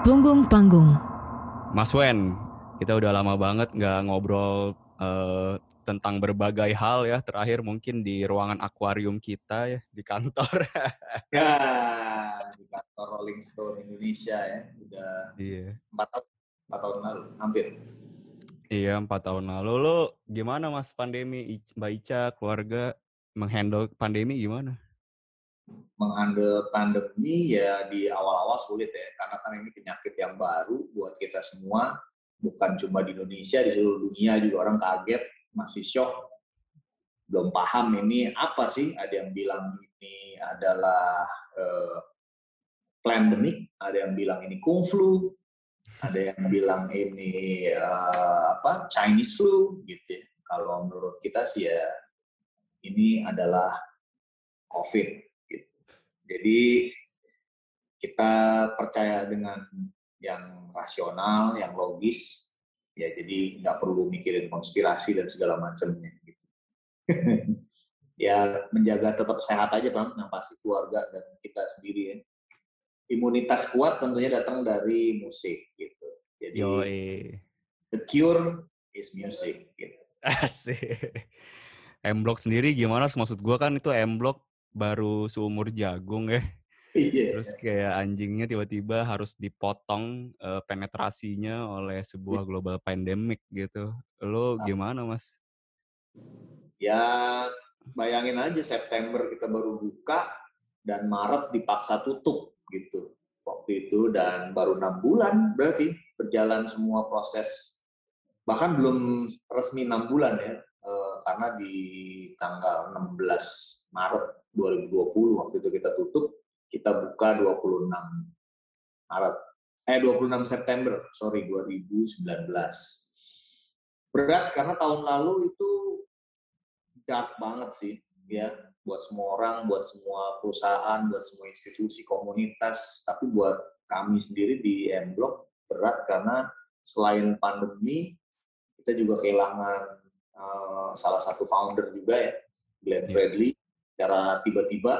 Punggung Panggung. Mas Wen, kita udah lama banget nggak ngobrol uh, tentang berbagai hal ya. Terakhir mungkin di ruangan akuarium kita ya di kantor. ya, di kantor Rolling Stone Indonesia ya. Udah iya. empat tahun, empat tahun lalu, hampir. Iya, empat tahun. Lalu. Lo gimana mas pandemi, Mbak Ica, keluarga, menghandle pandemi gimana? menghandle pandemi ya di awal-awal sulit ya karena kan ini penyakit yang baru buat kita semua. Bukan cuma di Indonesia di seluruh dunia juga orang kaget masih shock. Belum paham ini apa sih? Ada yang bilang ini adalah uh, pandemic ada yang bilang ini kung flu ada yang bilang ini uh, apa Chinese flu gitu ya. kalau menurut kita sih ya ini adalah COVID jadi kita percaya dengan yang rasional, yang logis, ya jadi nggak perlu mikirin konspirasi dan segala macamnya. Gitu. ya menjaga tetap sehat aja bang, yang pasti keluarga dan kita sendiri ya. Imunitas kuat tentunya datang dari musik gitu. Jadi Yoi. the cure is music gitu. Asik. M Block sendiri gimana? Maksud gua kan itu M Block baru seumur jagung ya. Iya. Terus kayak anjingnya tiba-tiba harus dipotong uh, penetrasinya oleh sebuah global pandemic gitu. Lo Ah. gimana, Mas? Ya, bayangin aja September kita baru buka dan Maret dipaksa tutup gitu. Waktu itu dan baru enam bulan berarti berjalan semua proses bahkan belum resmi enam bulan ya eh, karena di tanggal 16 Maret 2020 waktu itu kita tutup kita buka 26 Maret eh 26 September sorry 2019 berat karena tahun lalu itu dark banget sih ya buat semua orang buat semua perusahaan buat semua institusi komunitas tapi buat kami sendiri di M Block berat karena selain pandemi kita juga kehilangan uh, salah satu founder juga ya Glenn Iya. Fredly secara tiba-tiba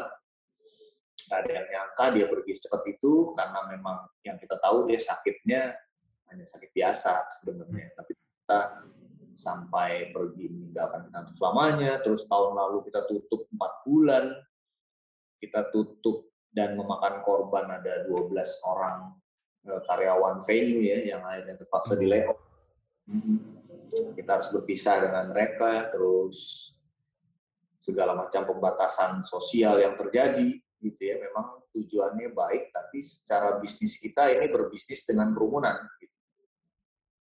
nggak ada yang nyangka dia pergi seperti itu karena memang yang kita tahu dia sakitnya hanya sakit biasa sebenarnya tapi kita sampai pergi meninggalkan kita untuk selamanya terus tahun lalu kita tutup empat bulan kita tutup dan memakan korban ada 12 orang eh, karyawan venue ya yang akhirnya terpaksa di layoff. Kita harus berpisah dengan mereka terus segala macam pembatasan sosial yang terjadi gitu ya. Memang tujuannya baik tapi secara bisnis kita ini berbisnis dengan kerumunan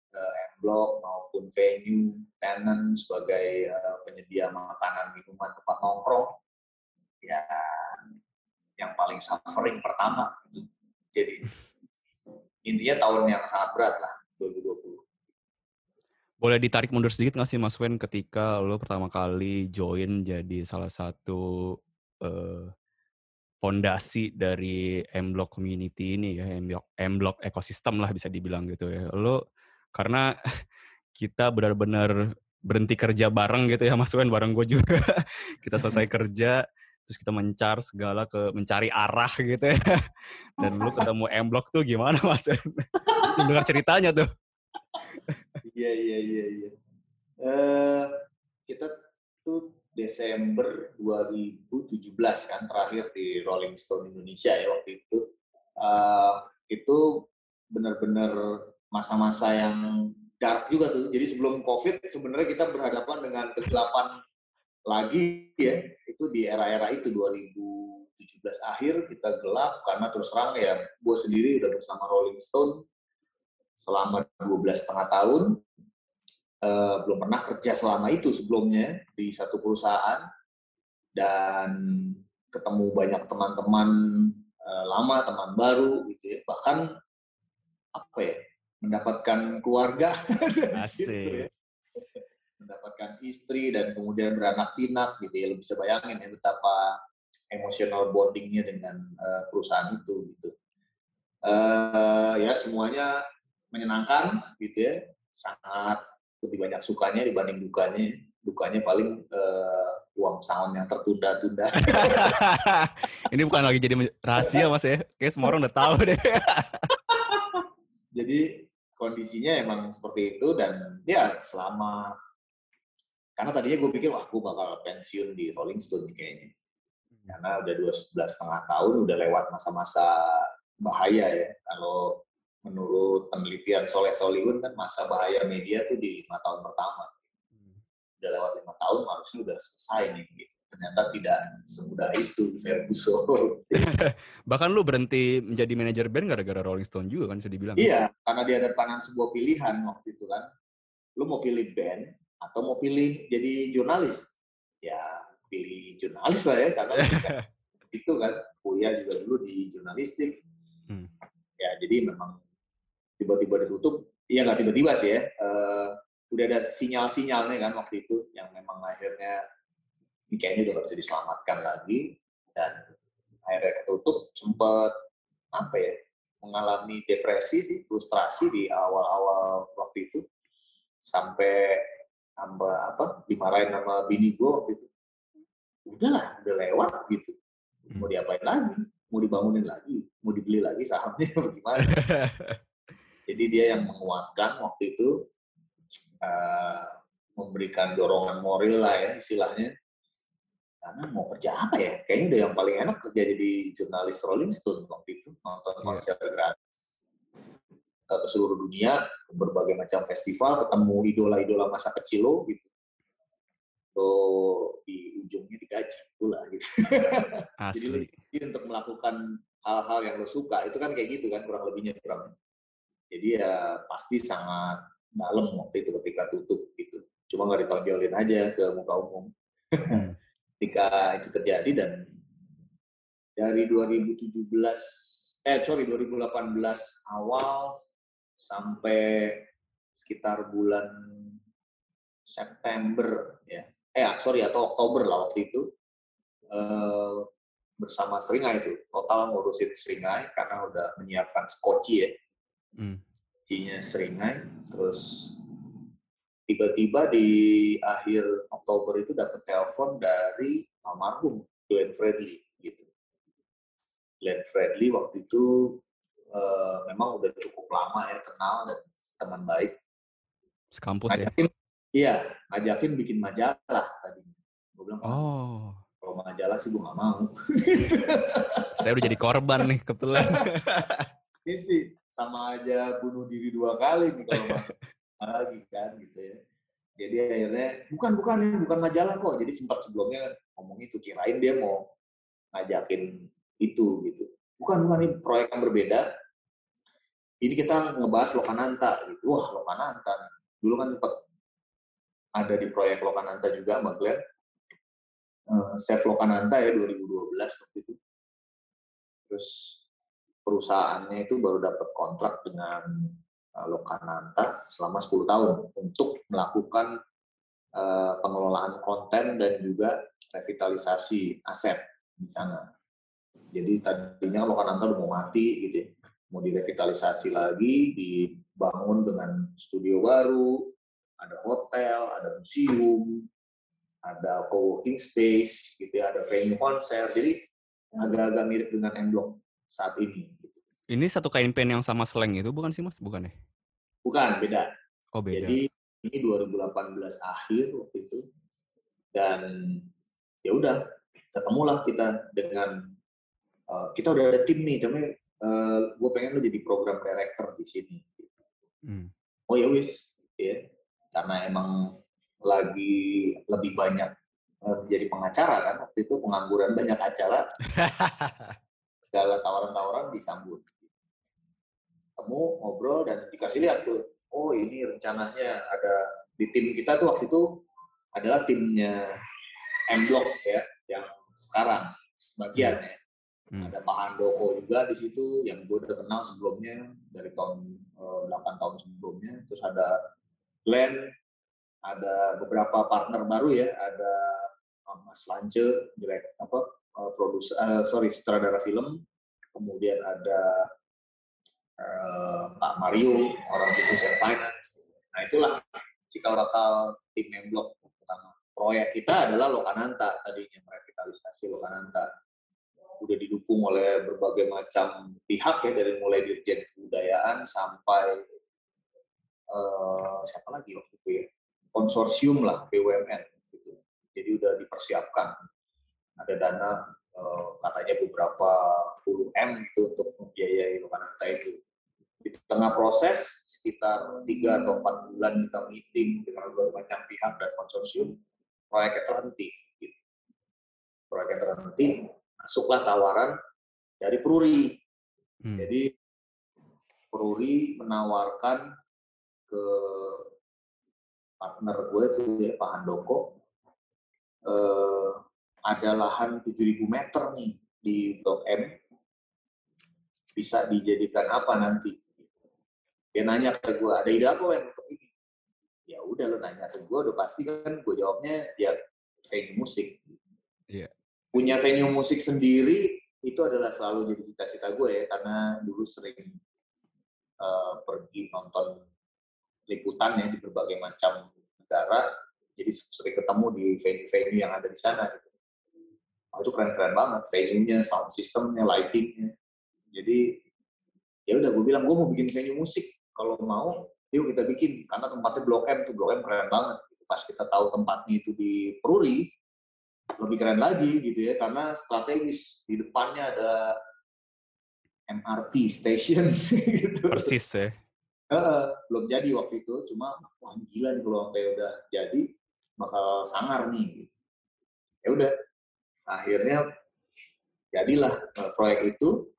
gitu. M Block maupun venue tenant sebagai uh, penyedia makanan minuman tempat nongkrong ya yang paling suffering pertama gitu. jadi intinya tahun yang sangat berat lah 2020 Boleh ditarik mundur sedikit nggak sih Mas Wen ketika lo pertama kali join jadi salah satu eh, fondasi dari M Block community ini ya, M Block, M Block ekosistem lah bisa dibilang gitu ya. Lo karena kita benar-benar berhenti kerja bareng gitu ya Mas Wen, bareng gue juga. kita selesai kerja, terus kita mencar segala ke mencari arah gitu ya. Dan lu ketemu M Block tuh gimana Mas Wen? Dengar ceritanya tuh. Iya iya iya iya. Eh kita tuh Desember 2017 kan terakhir di Rolling Stone Indonesia ya waktu itu. Eh itu benar-benar masa-masa yang dark juga tuh. Jadi sebelum COVID sebenarnya kita berhadapan dengan kegelapan lagi ya. Itu di era-era itu 2017 akhir kita gelap karena terus terang ya gue sendiri udah bersama Rolling Stone selama 12 setengah tahun uh, belum pernah kerja selama itu sebelumnya di satu perusahaan dan ketemu banyak teman-teman uh, lama teman baru gitu ya bahkan apa ya mendapatkan keluarga dari situ ya. Mendapatkan istri dan kemudian beranak pinak gitu ya lo bisa bayangin ya betapa emosional bondingnya dengan uh, perusahaan itu gitu uh, ya semuanya menyenangkan gitu ya sangat lebih banyak sukanya dibanding dukanya. Dukanya paling uh, uang sound yang tertunda-tunda. Ini bukan lagi jadi rahasia mas ya, kayak semua orang udah tahu deh. jadi kondisinya emang seperti itu dan ya selama karena tadinya gue pikir wah gue bakal pensiun di Rolling Stone kayaknya. Karena udah dua setengah tahun udah lewat masa-masa bahaya ya. Kalau menurut penelitian Soleh Solihun kan masa bahaya media tuh di lima tahun pertama. Udah lewat lima tahun harusnya udah selesai nih gitu. Ternyata tidak semudah itu Ferguson bahkan lu berhenti menjadi manajer band gara-gara Rolling Stone juga kan bisa dibilang. Iya karena dia ada panan sebuah pilihan waktu itu kan. Lu mau pilih band atau mau pilih jadi jurnalis? Ya pilih jurnalis lah ya karena itu kan kuliah juga dulu di jurnalistik. Hmm. ya jadi memang tiba-tiba ditutup iya nggak tiba-tiba sih ya uh, udah ada sinyal-sinyalnya kan waktu itu yang memang akhirnya ini kayaknya udah gak bisa diselamatkan lagi. Dan akhirnya ketutup sempat apa ya mengalami depresi sih frustrasi di awal-awal waktu itu. Sampai tambah apa dimarahin sama bini gue waktu itu. Udahlah udah lewat gitu. Mau hmm. diapain lagi? Mau dibangunin lagi? Mau dibeli lagi sahamnya gimana? Jadi dia yang menguatkan waktu itu uh, memberikan dorongan moral lah ya istilahnya karena mau kerja apa ya kayaknya udah yang paling enak kerja jadi jurnalis Rolling Stone waktu itu nonton iya. konser gratis ke seluruh dunia ke berbagai macam festival ketemu idola-idola masa kecil lo gitu lo di ujungnya digaji pula gitu Asli. jadi untuk melakukan hal-hal yang lo suka itu kan kayak gitu kan kurang lebihnya kurang jadi ya pasti sangat dalam waktu itu ketika tutup gitu. Cuma nggak ditonjolin aja ke muka umum. Hmm. Ketika itu terjadi dan dari 2017 eh sorry 2018 awal sampai sekitar bulan September ya. Eh ah, sorry atau Oktober lah waktu itu eh, bersama Seringai itu. Total ngurusin Seringai karena udah menyiapkan skoci ya. Hmm. Seringai terus tiba-tiba di akhir Oktober itu dapat telepon dari almarhum Glenn Fredly gitu. Glenn Fredly waktu itu uh, memang udah cukup lama ya kenal dan teman baik. Sekampus ya? Iya, ngajakin bikin majalah tadi. Gue bilang, oh. kalau majalah sih gue gak mau. Saya udah jadi korban nih kebetulan. Ini sih sama aja bunuh diri dua kali nih kalau masuk lagi kan gitu ya. Jadi akhirnya bukan bukan bukan majalah kok. Jadi sempat sebelumnya ngomong itu kirain dia mau ngajakin itu gitu. Bukan bukan ini proyek yang berbeda. Ini kita ngebahas Lokananta gitu. Wah Lokananta. Dulu kan sempat ada di proyek Lokananta juga sama Glenn. Uh, Chef Lokananta ya 2012 waktu itu. Terus perusahaannya itu baru dapat kontrak dengan Lokananta selama 10 tahun untuk melakukan uh, pengelolaan konten dan juga revitalisasi aset di sana. Jadi tadinya Lokananta udah mau mati gitu ya. Mau direvitalisasi lagi, dibangun dengan studio baru, ada hotel, ada museum, ada co-working space, gitu ya, ada venue konser. Jadi agak-agak mirip dengan M saat ini. Ini satu kain pen yang sama seleng itu bukan sih mas? Bukan ya? Bukan, beda. Oh beda. Jadi ini 2018 akhir waktu itu. Dan ya udah, ketemulah kita dengan uh, kita udah ada tim nih, tapi uh, gue pengen lo jadi program director di sini. Hmm. Oh ya wis, ya karena emang lagi lebih banyak uh, jadi pengacara kan waktu itu pengangguran banyak acara segala tawaran-tawaran disambut ketemu ngobrol dan dikasih lihat tuh oh ini rencananya ada di tim kita tuh waktu itu adalah timnya M Block ya yang sekarang sebagian ya. Hmm. ada Pak Handoko juga di situ yang gue udah kenal sebelumnya dari tahun eh, 8 tahun sebelumnya. Terus ada Glenn ada beberapa partner baru ya ada uh, Mas Lance direct apa uh, produser uh, sorry sutradara film. Kemudian ada uh, Pak Mario, orang business and finance. Nah itulah cikal bakal tim Memblok pertama. Proyek kita adalah Lokananta tadinya merevitalisasi Lokananta. Udah didukung oleh berbagai macam pihak ya dari mulai dirjen kebudayaan sampai uh, siapa lagi waktu itu ya konsorsium lah BUMN gitu. Jadi udah dipersiapkan ada dana uh, katanya beberapa puluh m itu untuk membiayai Lokananta itu di tengah proses sekitar tiga atau empat bulan kita meeting dengan berbagai macam pihak dan konsorsium proyeknya terhenti gitu. proyeknya terhenti masuklah tawaran dari Pruri hmm. jadi Pruri menawarkan ke partner gue itu ya Pak Handoko eh, ada lahan 7.000 meter nih di Blok M bisa dijadikan apa nanti dia nanya ke gue ada ide apa yang untuk ini ya udah lo nanya ke gue udah pasti kan gue jawabnya ya venue musik yeah. punya venue musik sendiri itu adalah selalu jadi cita-cita gue ya karena dulu sering uh, pergi nonton liputan ya di berbagai macam negara jadi sering ketemu di venue-venue yang ada di sana gitu. Oh, itu keren-keren banget venue-nya, sound system-nya, lighting-nya. Jadi ya udah gue bilang gue mau bikin venue musik kalau mau yuk kita bikin karena tempatnya Blok M tuh Blok M keren banget pas kita tahu tempatnya itu di Peruri lebih keren lagi gitu ya karena strategis di depannya ada MRT station gitu. Persis ya. Uh, belum jadi waktu itu cuma wah gila nih kalau sampai udah jadi bakal sangar nih ya udah akhirnya jadilah uh, proyek itu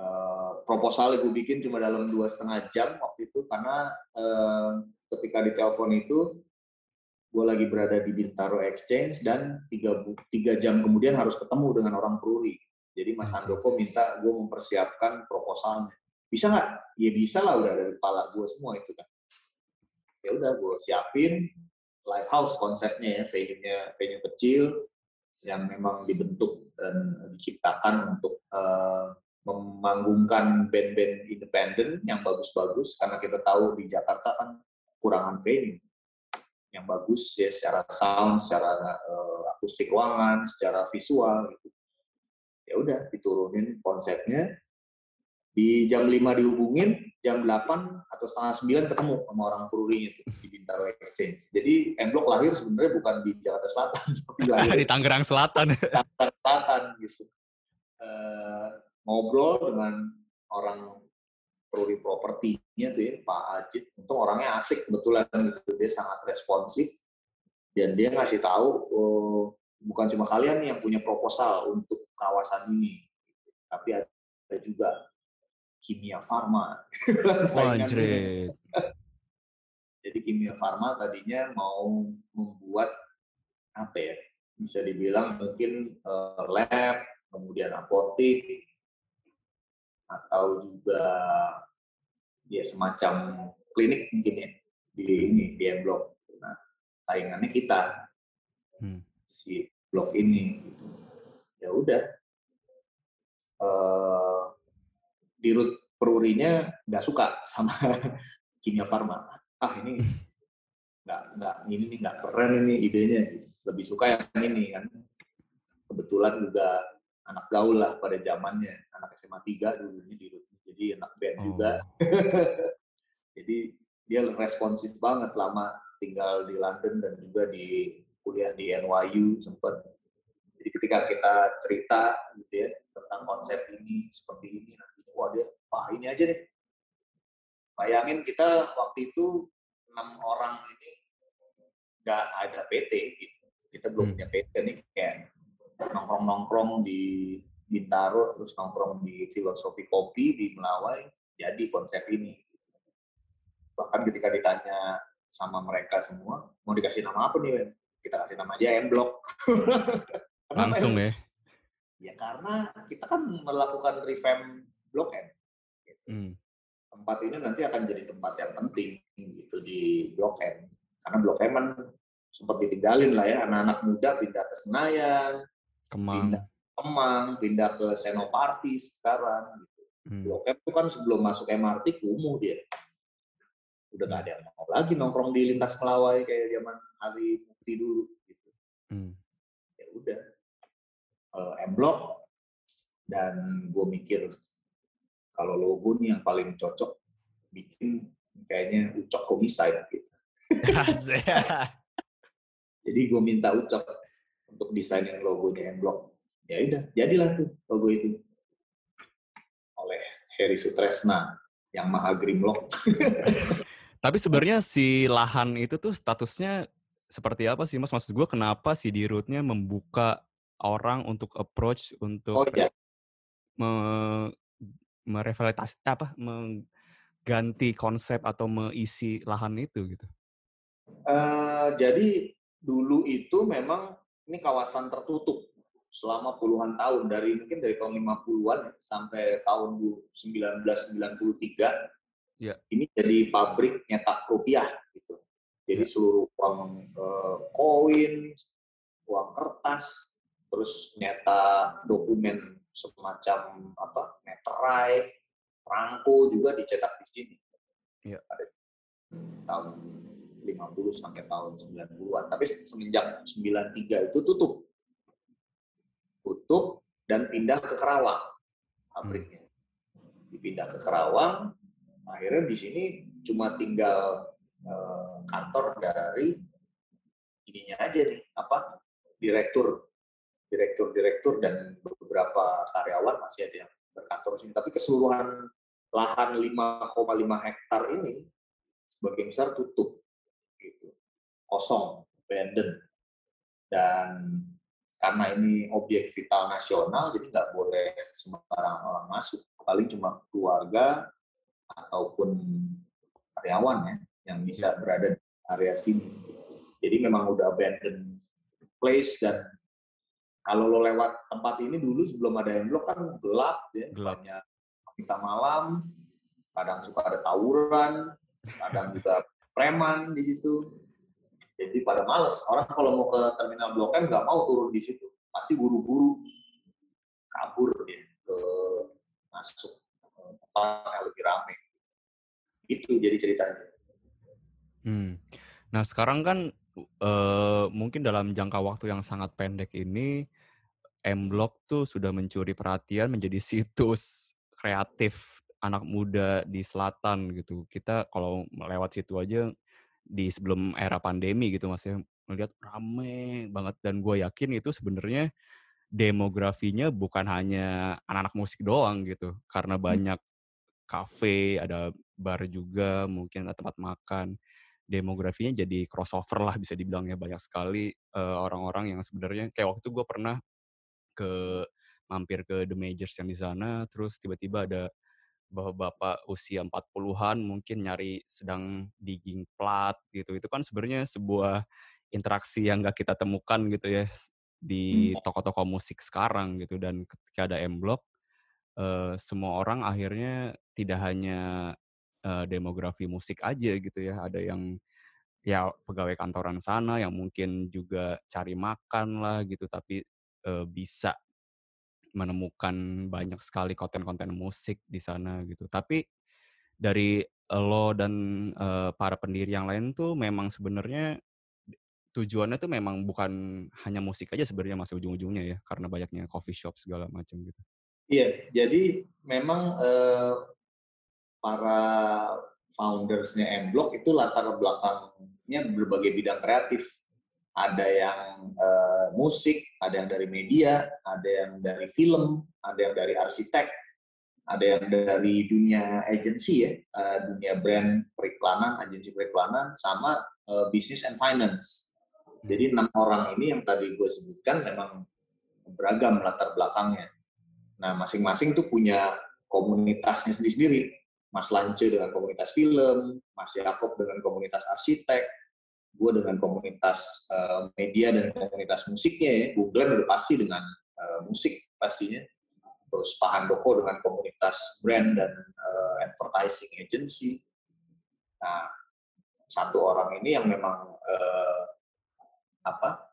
Eh, proposal gue bikin cuma dalam dua setengah jam waktu itu karena uh, ketika di telepon itu gue lagi berada di Bintaro Exchange dan tiga, tiga jam kemudian harus ketemu dengan orang Pruri. Jadi Mas Handoko minta gue mempersiapkan proposalnya. Bisa nggak? Ya bisa lah udah dari kepala gue semua itu kan. Ya udah gue siapin live house konsepnya ya, venue-nya venue kecil yang memang dibentuk dan diciptakan untuk uh, memanggungkan band-band independen yang bagus-bagus karena kita tahu di Jakarta kan kurangan venue yang bagus ya secara sound, secara uh, akustik ruangan, secara visual gitu. Ya udah diturunin konsepnya. Di jam 5 dihubungin, jam 8 atau setengah 9 ketemu sama orang Pururi itu di Bintaro Exchange. Jadi M Block lahir sebenarnya bukan di Jakarta Selatan, tapi lahir di Tangerang Selatan. Tangerang Selatan gitu. Uh, ngobrol dengan orang prodi propertinya tuh ya Pak Ajit. Untuk orangnya asik kebetulan gitu. Dia sangat responsif. Dan dia ngasih tahu oh, bukan cuma kalian nih yang punya proposal untuk kawasan ini. Tapi ada juga kimia farma jadi kimia farma tadinya mau membuat apa ya bisa dibilang mungkin uh, lab kemudian apotik atau juga ya semacam klinik mungkin ya di ini di M Block. Nah, saingannya kita hmm. si blok ini gitu. Ya udah. Uh, di root perurinya nggak suka sama kimia farma. Ah ini nggak nggak ini nih nggak keren ini idenya. Lebih suka yang ini kan. Kebetulan juga anak gaul lah pada zamannya. Anak SMA 3 dulunya di jadi anak band oh. juga jadi dia responsif banget lama tinggal di London dan juga di kuliah di NYU sempat jadi ketika kita cerita gitu ya tentang konsep ini seperti ini nanti wah dia wah ini aja deh. Bayangin kita waktu itu enam orang ini nggak ada PT gitu. Kita belum hmm. punya PT nih kayak nongkrong-nongkrong di Bintaro, terus nongkrong di Filosofi Kopi di Melawai, jadi konsep ini. Bahkan ketika ditanya sama mereka semua, mau dikasih nama apa nih, Kita kasih nama aja M-Block. Langsung ya? Ya karena kita kan melakukan revamp Blok M. Gitu. Hmm. Tempat ini nanti akan jadi tempat yang penting gitu di Blok M. Karena Blok M kan sempat ditinggalin lah ya, anak-anak muda pindah ke Senayan, Kemang. Pindah Kemang, pindah ke Senoparty sekarang. Gitu. Hmm. Blok M itu kan sebelum masuk MRT kumuh dia. Udah nggak ada yang mau lagi nongkrong di lintas Melawai kayak zaman hari Mukti dulu gitu. Hmm. Ya udah. Uh, M Block dan gue mikir kalau logo nih yang paling cocok bikin kayaknya Ucok Homicide gitu. Jadi gue minta Ucok untuk desainin logonya M Block. Ya udah, jadilah tuh logo itu oleh Heri Sutresna yang Maha Grimlock. Tapi sebenarnya si lahan itu tuh statusnya seperti apa sih Mas? Maksud gue kenapa si di rootnya membuka orang untuk approach untuk Oh iya, me, merevitalisasi apa mengganti konsep atau meisi lahan itu gitu. Eh, jadi dulu itu memang ini kawasan tertutup selama puluhan tahun dari mungkin dari tahun 50-an sampai tahun 1993. Ya. Ini jadi pabrik nyetak rupiah gitu. Jadi Ya. seluruh uang eh, koin, uang kertas, terus nyetak dokumen semacam apa meterai, perangko juga dicetak di sini. Iya. Ada tahun 50 sampai tahun 90-an. Tapi semenjak 93 itu tutup. Tutup dan pindah ke Kerawang pabriknya. Dipindah ke Kerawang, akhirnya di sini cuma tinggal eh, kantor dari ininya aja nih, apa direktur, direktur-direktur dan beberapa karyawan masih ada yang berkantor di sini. Tapi keseluruhan lahan 5,5 hektar ini sebagian besar tutup kosong abandoned dan karena ini objek vital nasional jadi nggak boleh sembarang orang masuk paling cuma keluarga ataupun karyawan ya yang bisa berada di area sini jadi memang udah abandoned place dan kalau lo lewat tempat ini dulu sebelum ada M Block kan gelap ya Gelap. banyak kita malam kadang suka ada tawuran kadang juga preman di situ. Jadi pada males. Orang kalau mau ke terminal Blok M nggak mau turun di situ. Pasti buru-buru kabur dia ke masuk tempat yang lebih rame. Itu jadi ceritanya. Hmm. Nah sekarang kan eh, mungkin dalam jangka waktu yang sangat pendek ini M Block tuh sudah mencuri perhatian menjadi situs kreatif anak muda di selatan gitu. Kita kalau lewat situ aja di sebelum era pandemi gitu Mas ya melihat rame banget dan gue yakin itu sebenarnya demografinya bukan hanya anak-anak musik doang gitu karena banyak kafe, ada bar juga, mungkin ada tempat makan. Demografinya jadi crossover lah bisa dibilang ya banyak sekali eh, orang-orang yang sebenarnya kayak waktu gue pernah ke mampir ke The Majors yang di sana, terus tiba-tiba ada bapak-bapak usia 40-an mungkin nyari sedang digging plat gitu. Itu kan sebenarnya sebuah interaksi yang gak kita temukan gitu ya di toko-toko musik sekarang gitu. Dan ketika ada M Block eh, semua orang akhirnya tidak hanya eh, demografi musik aja gitu ya, ada yang ya pegawai kantoran sana yang mungkin juga cari makan lah gitu. Tapi eh, bisa menemukan banyak sekali konten-konten musik di sana gitu. Tapi dari lo dan eh, para pendiri yang lain tuh memang sebenarnya tujuannya tuh memang bukan hanya musik aja sebenarnya masih ujung-ujungnya ya karena banyaknya coffee shop segala macam gitu. Iya, jadi memang eh, para foundersnya M Block itu latar belakangnya berbagai bidang kreatif. Ada yang eh, musik, ada yang dari media, ada yang dari film, ada yang dari arsitek, ada yang dari dunia agensi ya, eh, dunia brand periklanan, agensi periklanan, sama eh, business and finance. Jadi enam orang ini yang tadi gue sebutkan memang beragam latar belakangnya. Nah, masing-masing tuh punya komunitasnya sendiri-sendiri. Mas Lance dengan komunitas film, Mas Yakob dengan komunitas arsitek, gue dengan komunitas eh, media dan komunitas musiknya ya. Glenn udah pasti dengan eh, musik pastinya. Terus Pak Handoko dengan komunitas brand dan eh, advertising agency. Nah, satu orang ini yang memang eh, apa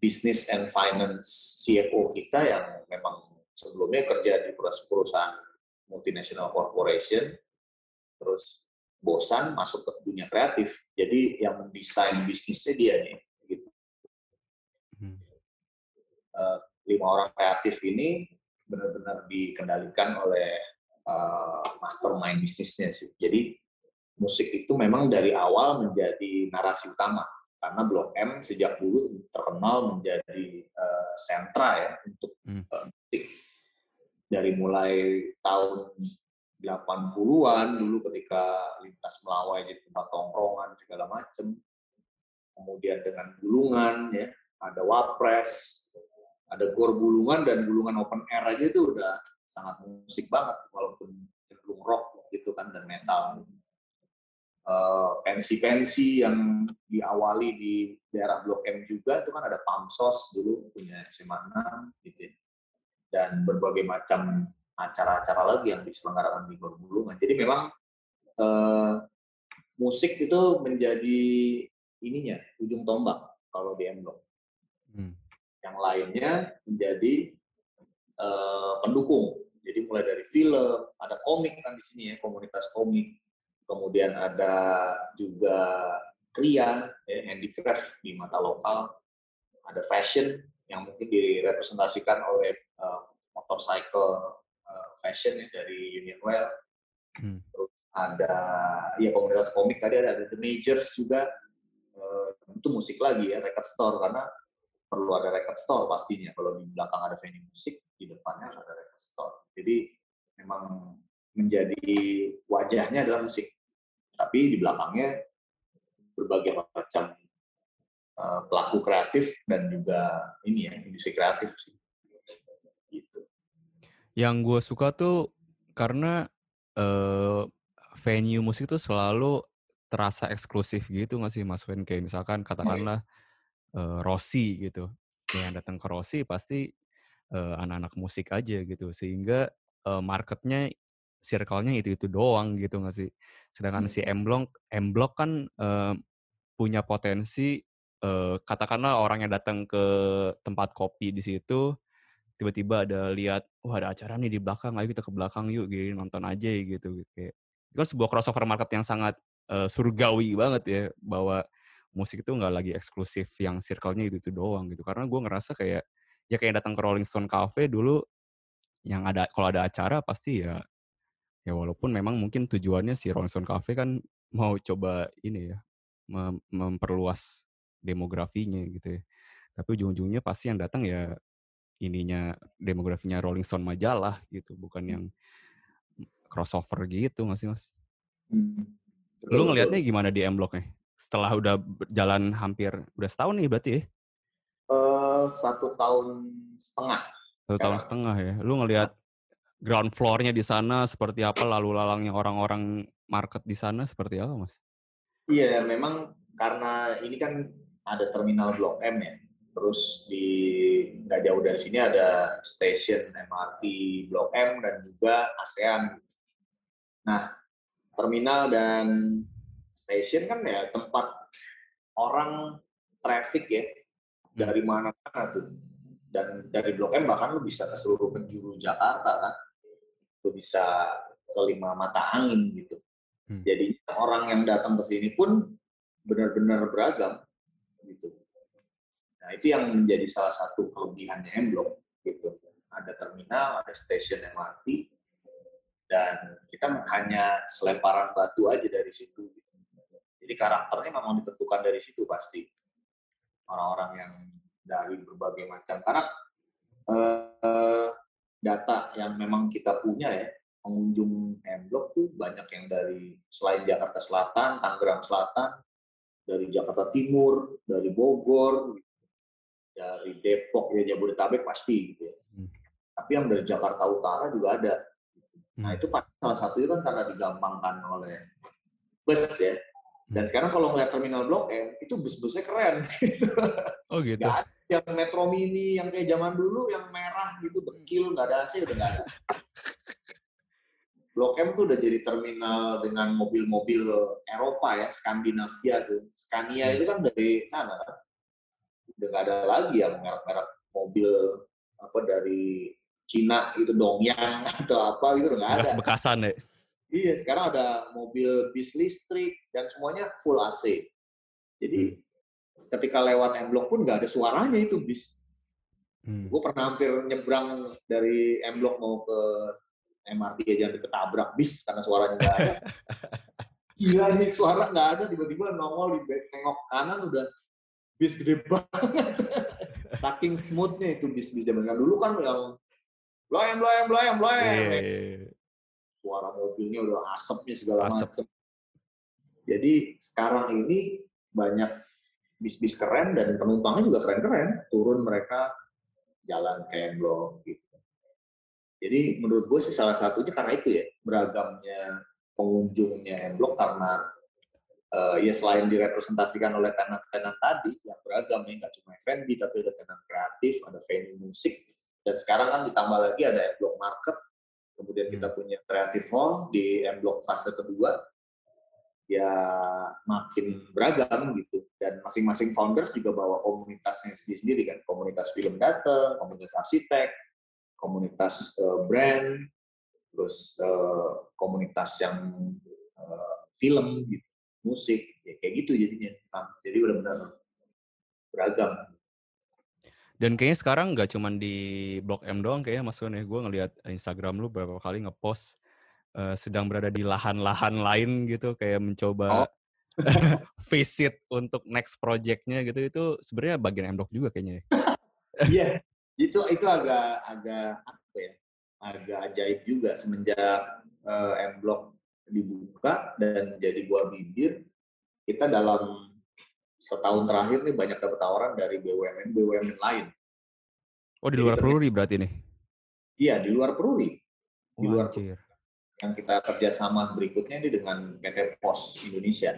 business and finance CFO kita yang memang sebelumnya kerja di perusahaan multinational corporation, terus bosan masuk ke dunia kreatif. Jadi yang mendesain bisnisnya dia nih. Gitu. Hmm. Uh, lima orang kreatif ini benar-benar dikendalikan oleh uh, mastermind bisnisnya sih. Jadi musik itu memang dari awal menjadi narasi utama karena Blok M sejak dulu terkenal menjadi uh, sentra ya untuk hmm. uh, musik dari mulai tahun 80-an dulu ketika lintas Melawai jadi tempat tongkrongan segala macam. Kemudian dengan Bulungan ya, ada Wapres, ada Gor Bulungan dan Bulungan Open Air aja itu udah sangat musik banget walaupun cenderung rock gitu kan dan metal. Uh, pensi-pensi yang diawali di daerah Blok M juga itu kan ada Pamsos dulu punya SMA 6 gitu ya. dan berbagai macam acara-acara lagi yang diselenggarakan di Bulungan. Jadi memang uh, musik itu menjadi ininya ujung tombak kalau di M Hmm. Yang lainnya menjadi uh, pendukung. Jadi mulai dari film, ada komik kan di sini ya, komunitas komik. Kemudian ada juga kria, ya, handicraft di mata lokal. Ada fashion yang mungkin direpresentasikan oleh uh, motorcycle fashion ya dari Union Well. Hmm. Terus ada ya komunitas komik tadi ada, ada The Majors juga. Uh, itu musik lagi ya record store karena perlu ada record store pastinya. Kalau di belakang ada venue musik, di depannya harus ada record store. Jadi memang menjadi wajahnya adalah musik. Tapi di belakangnya berbagai macam uh, pelaku kreatif dan juga ini ya industri kreatif sih yang gue suka tuh karena uh, venue musik tuh selalu terasa eksklusif gitu nggak sih Mas Wen? Kayak misalkan katakanlah uh, Rossi gitu. Yang datang ke Rossi pasti uh, anak-anak musik aja gitu. Sehingga uh, marketnya circle-nya itu-itu doang gitu nggak sih? Sedangkan hmm. si M Block, M Block kan uh, punya potensi uh, katakanlah orang yang datang ke tempat kopi di situ tiba-tiba ada lihat wah ada acara nih di belakang ayo kita ke belakang yuk gini nonton aja gitu kayak itu kan sebuah crossover market yang sangat uh, surgawi banget ya bahwa musik itu nggak lagi eksklusif yang circle-nya itu itu doang gitu. Karena gue ngerasa kayak ya kayak datang ke Rolling Stone Cafe dulu yang ada kalau ada acara pasti ya ya walaupun memang mungkin tujuannya si Rolling Stone Cafe kan mau coba ini ya mem memperluas demografinya gitu ya. Tapi ujung-ujungnya pasti yang datang ya ininya demografinya Rolling Stone majalah gitu, bukan hmm. yang crossover gitu nggak sih mas? Hmm. Lu ngelihatnya gimana di M Block nih? Setelah udah jalan hampir udah setahun nih berarti ya? Uh, satu tahun setengah. Satu tahun setengah ya. Lu ngelihat ground floor-nya di sana seperti apa, lalu lalangnya orang-orang market di sana seperti apa mas? Iya, memang karena ini kan ada terminal Blok M ya Terus di nggak jauh dari sini ada stasiun MRT Blok M dan juga ASEAN. Nah, terminal dan stasiun kan ya tempat orang traffic ya dari mana-mana tuh. Dan dari Blok M bahkan lu bisa ke seluruh penjuru Jakarta kan. Lu bisa ke lima mata angin gitu. Hmm. Jadi orang yang datang ke sini pun benar-benar beragam. Nah, itu yang menjadi salah satu kelebihannya M Block gitu. Ada terminal, ada stasiun MRT, dan kita hanya selemparan batu aja dari situ. Gitu. Jadi karakternya memang ditentukan dari situ pasti. Orang-orang yang dari berbagai macam. Karena eh, data yang memang kita punya ya, pengunjung M Block tuh banyak yang dari selain Jakarta Selatan, Tangerang Selatan, dari Jakarta Timur, dari Bogor, dari Depok ya Jabodetabek pasti gitu ya. Hmm. Tapi yang dari Jakarta Utara juga ada. Nah hmm. itu pasti salah satu itu kan karena digampangkan oleh bus ya. Dan hmm. sekarang kalau ngeliat terminal Blok M, itu bus-busnya keren. Oh gitu. Gak ada yang Metro Mini yang kayak zaman dulu yang merah gitu bekil nggak ada AC udah nggak ada. Blok M tuh udah jadi terminal dengan mobil-mobil Eropa ya, Skandinavia tuh. Scania itu kan dari sana kan udah nggak ada lagi yang merek-merek mobil apa dari Cina itu Dongyang atau apa gitu udah nggak ada. Bekas-bekasan ya. Iya, sekarang ada mobil bis listrik dan semuanya full AC. Jadi hmm. ketika lewat M Block pun nggak ada suaranya itu bis. Hmm. Gue pernah hampir nyebrang dari M Block mau ke MRT aja ketabrak bis karena suaranya nggak ada. Gila nih suara nggak ada, tiba-tiba nongol di tengok kanan udah bis gede banget. Saking smoothnya itu bis-bis zaman dulu kan yang bloem bloem bloem bloem. Yeah, yeah, yeah suara mobilnya udah asapnya segala macam. Jadi sekarang ini banyak bis-bis keren dan penumpangnya juga keren-keren. Turun mereka jalan kayak blok gitu. Jadi menurut gue sih salah satunya karena itu ya beragamnya pengunjungnya blok karena uh, ya selain direpresentasikan oleh tenan-tenan tadi yang beragam ya nggak cuma F&B tapi ada tenan kreatif, ada venue musik dan sekarang kan ditambah lagi ada blok market Kemudian kita hmm. punya Creative Hall di M Block fase kedua, ya makin beragam gitu. Dan masing-masing founders juga bawa komunitasnya sendiri-sendiri kan. Komunitas film datang, komunitas arsitek, komunitas uh, brand, terus uh, komunitas yang uh, film gitu, musik, ya kayak gitu jadinya. Jadi benar-benar beragam. Dan kayaknya sekarang nggak cuma di Blok M doang kayaknya Mas Wan ya. Gue ngeliat Instagram lu beberapa kali ngepost uh, sedang berada di lahan-lahan lain gitu kayak mencoba oh. visit untuk next projectnya gitu itu sebenarnya bagian M Block juga kayaknya. Ya. Iya, itu itu agak agak apa ya? Agak ajaib juga semenjak uh, M Block dibuka dan jadi buah bibir kita dalam setahun terakhir nih banyak dapat tawaran dari BUMN BUMN lain. Oh di luar Peruri berarti nih? Iya di luar Peruri. Di oh, luar Peruri. Yang kita kerjasama berikutnya ini dengan PT Pos Indonesia.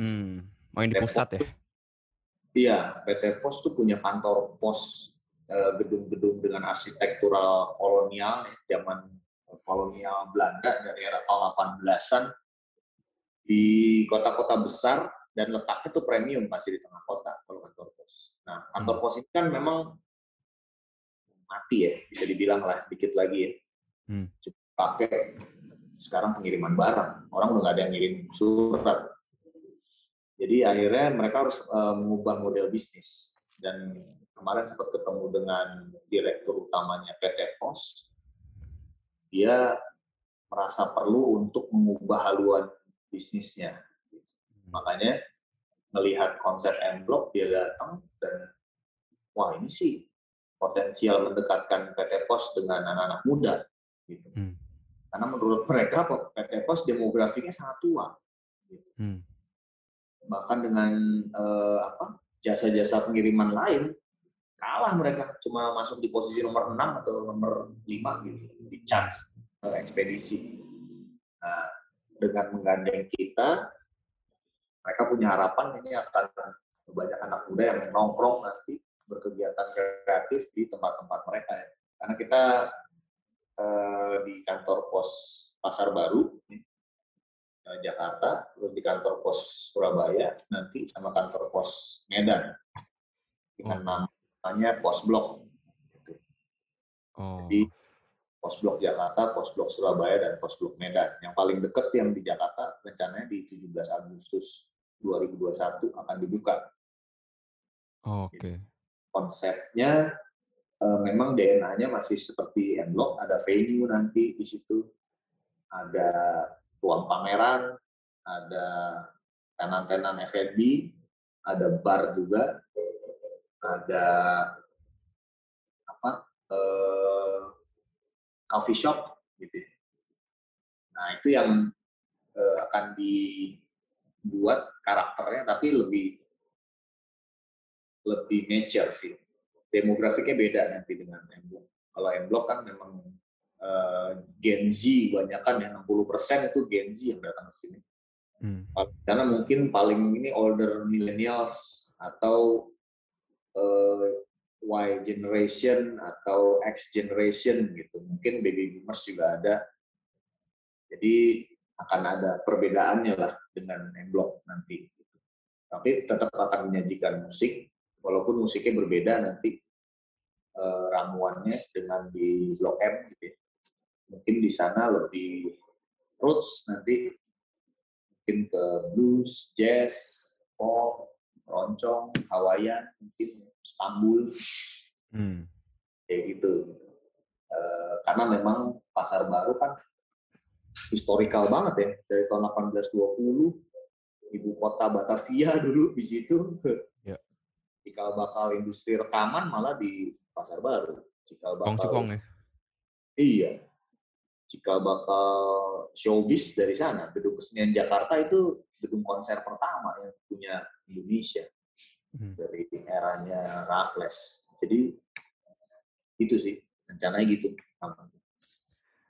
Hmm, main di pusat ya? Iya, PT Pos tuh punya kantor pos eh, gedung-gedung dengan arsitektural kolonial zaman kolonial Belanda dari era tahun 18-an di kota-kota besar dan letaknya tuh premium pasti di tengah kota kalau kantor pos. Nah, kantor hmm. pos ini kan memang mati ya, bisa dibilang lah dikit lagi ya. Hmm. pakai sekarang pengiriman barang. Orang udah nggak ada yang ngirim surat. Jadi akhirnya mereka harus uh, mengubah model bisnis. Dan kemarin sempat ketemu dengan direktur utamanya PT Pos. Dia merasa perlu untuk mengubah haluan bisnisnya Makanya melihat konsep M Block dia datang dan wah ini sih potensial mendekatkan PT Pos dengan anak-anak muda gitu. Hmm. Karena menurut mereka PT Pos demografinya sangat tua. Gitu. Hmm. Bahkan dengan eh, apa jasa-jasa pengiriman lain kalah mereka cuma masuk di posisi nomor 6 atau nomor 5 gitu di chance ekspedisi. Nah, dengan menggandeng kita mereka punya harapan ini akan banyak anak muda yang nongkrong nanti berkegiatan kreatif di tempat-tempat mereka ya. Karena kita eh, di kantor pos Pasar Baru eh, Jakarta, terus di kantor pos Surabaya, nanti sama kantor pos Medan dengan oh. Namanya pos blok. Gitu. Oh. Jadi pos blok Jakarta, pos blok Surabaya, dan pos blok Medan. Yang paling dekat yang di Jakarta rencananya di 17 Agustus 2021 akan dibuka. Oh, Oke. Okay. Konsepnya uh, memang DNA-nya masih seperti M-Block, ada venue nanti di situ, ada ruang pameran, ada tenan-tenan F&B, ada bar juga, ada apa uh, coffee shop gitu. Nah itu yang uh, akan di buat karakternya tapi lebih lebih nature sih. Demografiknya beda nanti dengan M Block. Kalau M Block kan memang uh, Gen Z banyak kan yang 60% itu Gen Z yang datang ke sini. Hmm. Karena mungkin paling ini older millennials atau uh, Y generation atau X generation gitu. Mungkin baby boomers juga ada. Jadi akan ada perbedaannya lah dengan M Block nanti. Tapi tetap akan menyajikan musik, walaupun musiknya berbeda nanti uh, ramuannya dengan di Blok M gitu ya. Mungkin di sana lebih roots nanti mungkin ke blues, jazz, pop, roncong, Hawaiian, mungkin Istanbul, Hmm. kayak gitu. Eh, karena memang pasar baru kan historikal banget ya dari tahun 1820 ibu kota Batavia dulu di situ. Ya. Cikal bakal industri rekaman malah di pasar baru. Cikal Kong bakal Cukong ya. Iya. Cikal bakal showbiz dari sana. Gedung Kesenian Jakarta itu gedung konser pertama yang punya Indonesia Hmm. dari eranya Raffles. Jadi itu sih rencananya gitu.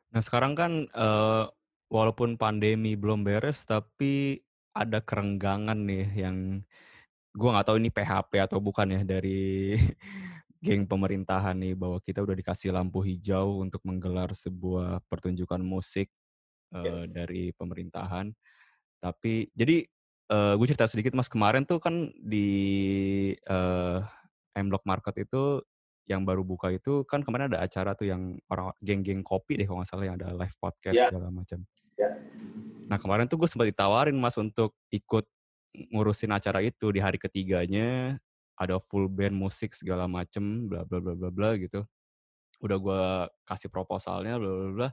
Nah sekarang kan eh, walaupun pandemi belum beres, tapi ada kerenggangan nih yang gue nggak tahu ini PHP atau bukan ya dari geng pemerintahan nih bahwa kita udah dikasih lampu hijau untuk menggelar sebuah pertunjukan musik eh, dari pemerintahan. Tapi jadi eh, gue cerita sedikit mas kemarin tuh kan di eh, M Block Market itu yang baru buka itu kan kemarin ada acara tuh yang orang geng-geng kopi deh kalau nggak salah yang ada live podcast Ya. segala macam. Ya. Nah kemarin tuh gue sempat ditawarin mas untuk ikut ngurusin acara itu di hari ketiganya ada full band musik segala macem bla bla bla bla bla gitu. Udah gue kasih proposalnya bla bla bla.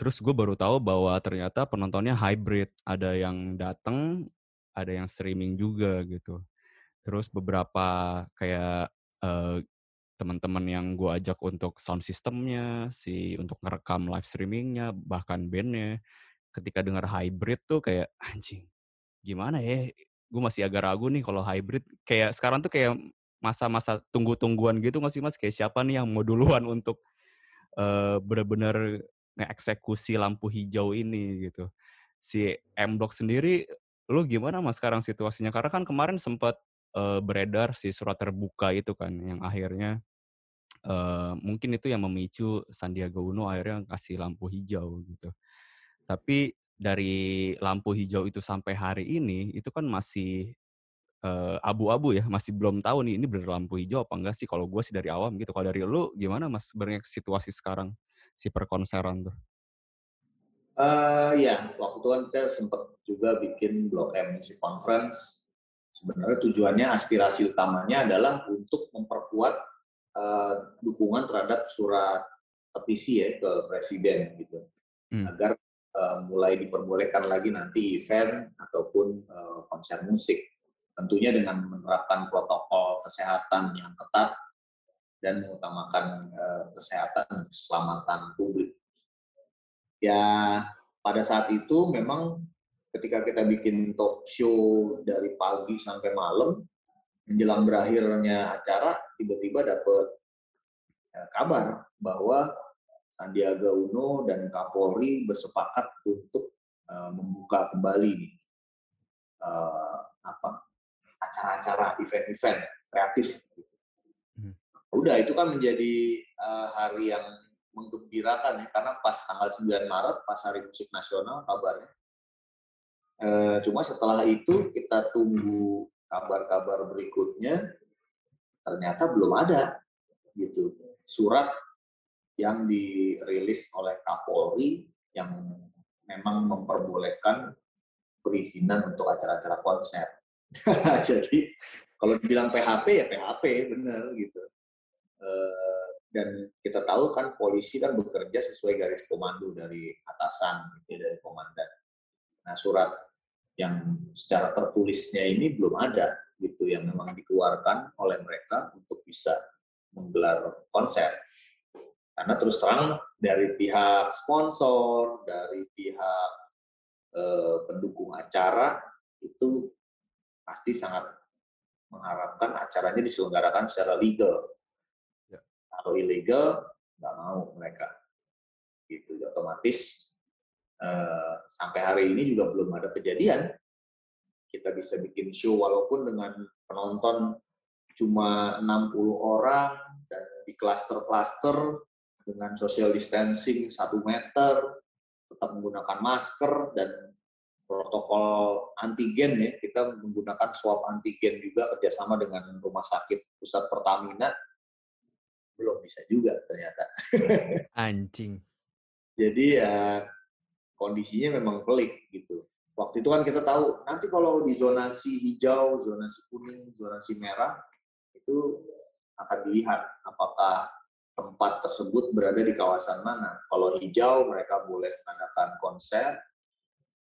Terus gue baru tahu bahwa ternyata penontonnya hybrid, ada yang datang, ada yang streaming juga gitu. Terus beberapa kayak eh, teman-teman yang gue ajak untuk sound systemnya, si untuk ngerekam live streamingnya, bahkan bandnya, ketika dengar hybrid tuh kayak anjing, gimana ya? Gue masih agak ragu nih kalau hybrid. Kayak sekarang tuh kayak masa-masa tunggu-tungguan gitu nggak sih mas? Kayak siapa nih yang mau duluan untuk eh benar-benar ngeeksekusi lampu hijau ini gitu. Si M Block sendiri, lu gimana mas sekarang situasinya? Karena kan kemarin sempat eh, beredar si surat terbuka itu kan, yang akhirnya eh, mungkin itu yang memicu Sandiaga Uno akhirnya kasih lampu hijau gitu. Tapi dari lampu hijau itu sampai hari ini itu kan masih abu-abu ya, masih belum tahu nih ini bener lampu hijau apa enggak sih. Kalau gue sih dari awam gitu. Kalau dari lu gimana mas sebenarnya situasi sekarang si perkonseran tuh? Eh ya, waktu itu kan kita sempat juga bikin Blok M Music Conference. Sebenarnya tujuannya, aspirasi utamanya adalah untuk memperkuat eh, dukungan terhadap surat petisi ya ke presiden gitu, Hmm. agar eh, mulai diperbolehkan lagi nanti event ataupun eh, konser musik, tentunya dengan menerapkan protokol kesehatan yang ketat dan mengutamakan eh, kesehatan keselamatan publik ya pada saat itu memang ketika kita bikin talk show dari pagi sampai malam menjelang berakhirnya acara tiba-tiba dapat eh, kabar bahwa Sandiaga Uno dan Kapolri bersepakat untuk eh, membuka kembali apa acara-acara event-event kreatif. Udah itu kan menjadi eh, hari yang menggembirakan ya karena pas tanggal 9 Maret pas Hari Musik Nasional kabarnya. Eh, cuma setelah itu kita tunggu kabar-kabar berikutnya ternyata belum ada gitu surat yang dirilis oleh Kapolri yang memang memperbolehkan perizinan untuk acara-acara konser. Jadi kalau dibilang PHP ya PHP bener gitu. Eh, dan kita tahu kan polisi kan bekerja sesuai garis komando dari atasan gitu, dari komandan. Nah surat yang secara tertulisnya ini belum ada gitu yang memang dikeluarkan oleh mereka untuk bisa menggelar konser. Karena terus terang dari pihak sponsor, dari pihak eh, pendukung acara itu pasti sangat mengharapkan acaranya diselenggarakan secara legal kalau ilegal nggak mau mereka. Gitu otomatis eh, sampai hari ini juga belum ada kejadian. Kita bisa bikin show walaupun dengan penonton cuma 60 orang dan di klaster-klaster dengan social distancing satu meter tetap menggunakan masker dan protokol antigen ya kita menggunakan swab antigen juga kerjasama dengan rumah sakit pusat Pertamina belum bisa juga ternyata. Anjing. Jadi ya kondisinya memang pelik gitu. Waktu itu kan kita tahu nanti kalau di zonasi hijau, zonasi kuning, zonasi merah itu akan dilihat apakah tempat tersebut berada di kawasan mana. Kalau hijau mereka boleh mengadakan konser,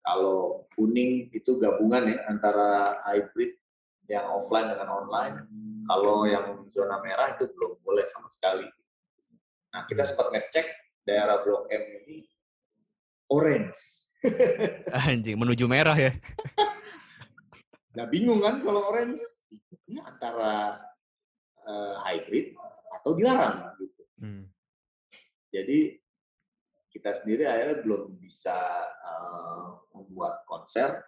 kalau kuning itu gabungan ya antara hybrid yang offline dengan online. Kalau yang zona merah itu belum boleh sama sekali. Nah kita sempat ngecek daerah Blok M ini orange. Anjing, menuju merah ya. nah bingung kan kalau orange? Ini antara uh, hybrid atau dilarang gitu. Hmm. Jadi kita sendiri akhirnya belum bisa uh, membuat konser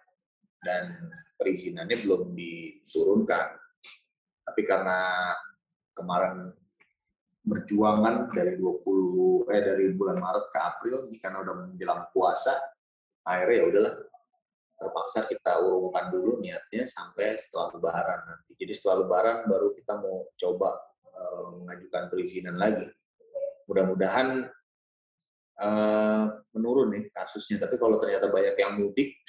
dan perizinannya belum diturunkan. Tapi karena kemarin berjuangan dari 20 eh dari bulan Maret ke April karena udah menjelang puasa akhirnya ya udahlah terpaksa kita urungkan dulu niatnya sampai setelah lebaran nanti. Jadi setelah lebaran baru kita mau coba uh, mengajukan perizinan lagi. Mudah-mudahan uh, menurun nih kasusnya. Tapi kalau ternyata banyak yang mudik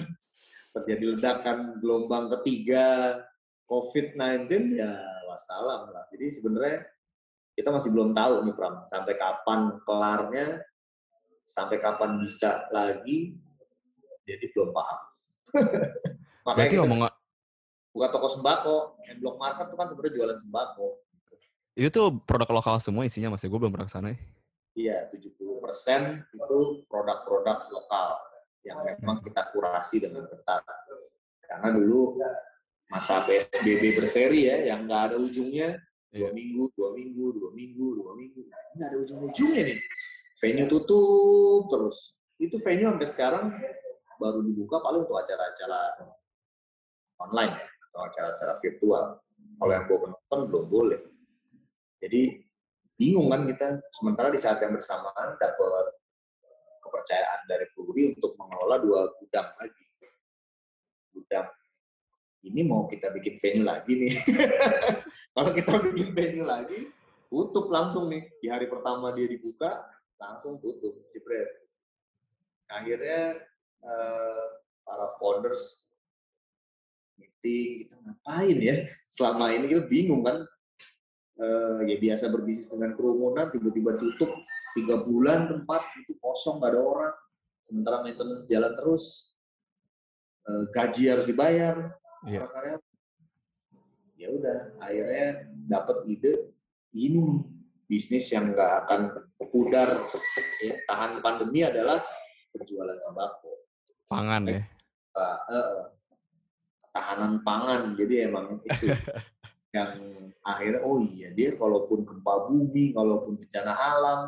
terjadi ledakan gelombang ketiga COVID-19 ya wassalam lah. Jadi sebenarnya kita masih belum tahu nih Pram, sampai kapan kelarnya, sampai kapan bisa lagi, jadi belum paham. Makanya Berarti kita ngomong buka toko sembako, blok market itu kan sebenarnya jualan sembako. Itu tuh produk lokal semua isinya mas, ya? gue belum pernah ke sana ya. Iya, 70% itu produk-produk lokal yang memang hmm. kita kurasi dengan ketat. Karena dulu masa PSBB berseri ya, yang nggak ada ujungnya, dua yeah. minggu, dua minggu, dua minggu, dua minggu. Nah, nggak ada ujung-ujungnya nih. Venue tutup terus. Itu venue sampai sekarang baru dibuka paling untuk acara-acara online atau acara-acara virtual. Kalau yang gue penonton belum boleh. Jadi bingung kan kita. Sementara di saat yang bersamaan dapat kepercayaan dari Puri untuk mengelola dua gudang lagi. Gudang ini mau kita bikin venue lagi nih. Kalau kita bikin venue lagi, tutup langsung nih. Di hari pertama dia dibuka, langsung tutup. Jebret. Akhirnya uh, para founders meeting, kita ngapain ya? Selama ini kita bingung kan. Uh, ya biasa berbisnis dengan kerumunan, tiba-tiba tutup tiga bulan tempat itu kosong, nggak ada orang. Sementara maintenance jalan terus, uh, gaji harus dibayar, yeah. karya ya udah akhirnya dapat ide ini nih bisnis yang nggak akan pudar ya, tahan pandemi adalah penjualan sembako. Pangan ya? Uh, uh, tahanan pangan jadi emang itu yang akhirnya oh iya dia kalaupun gempa bumi kalaupun bencana alam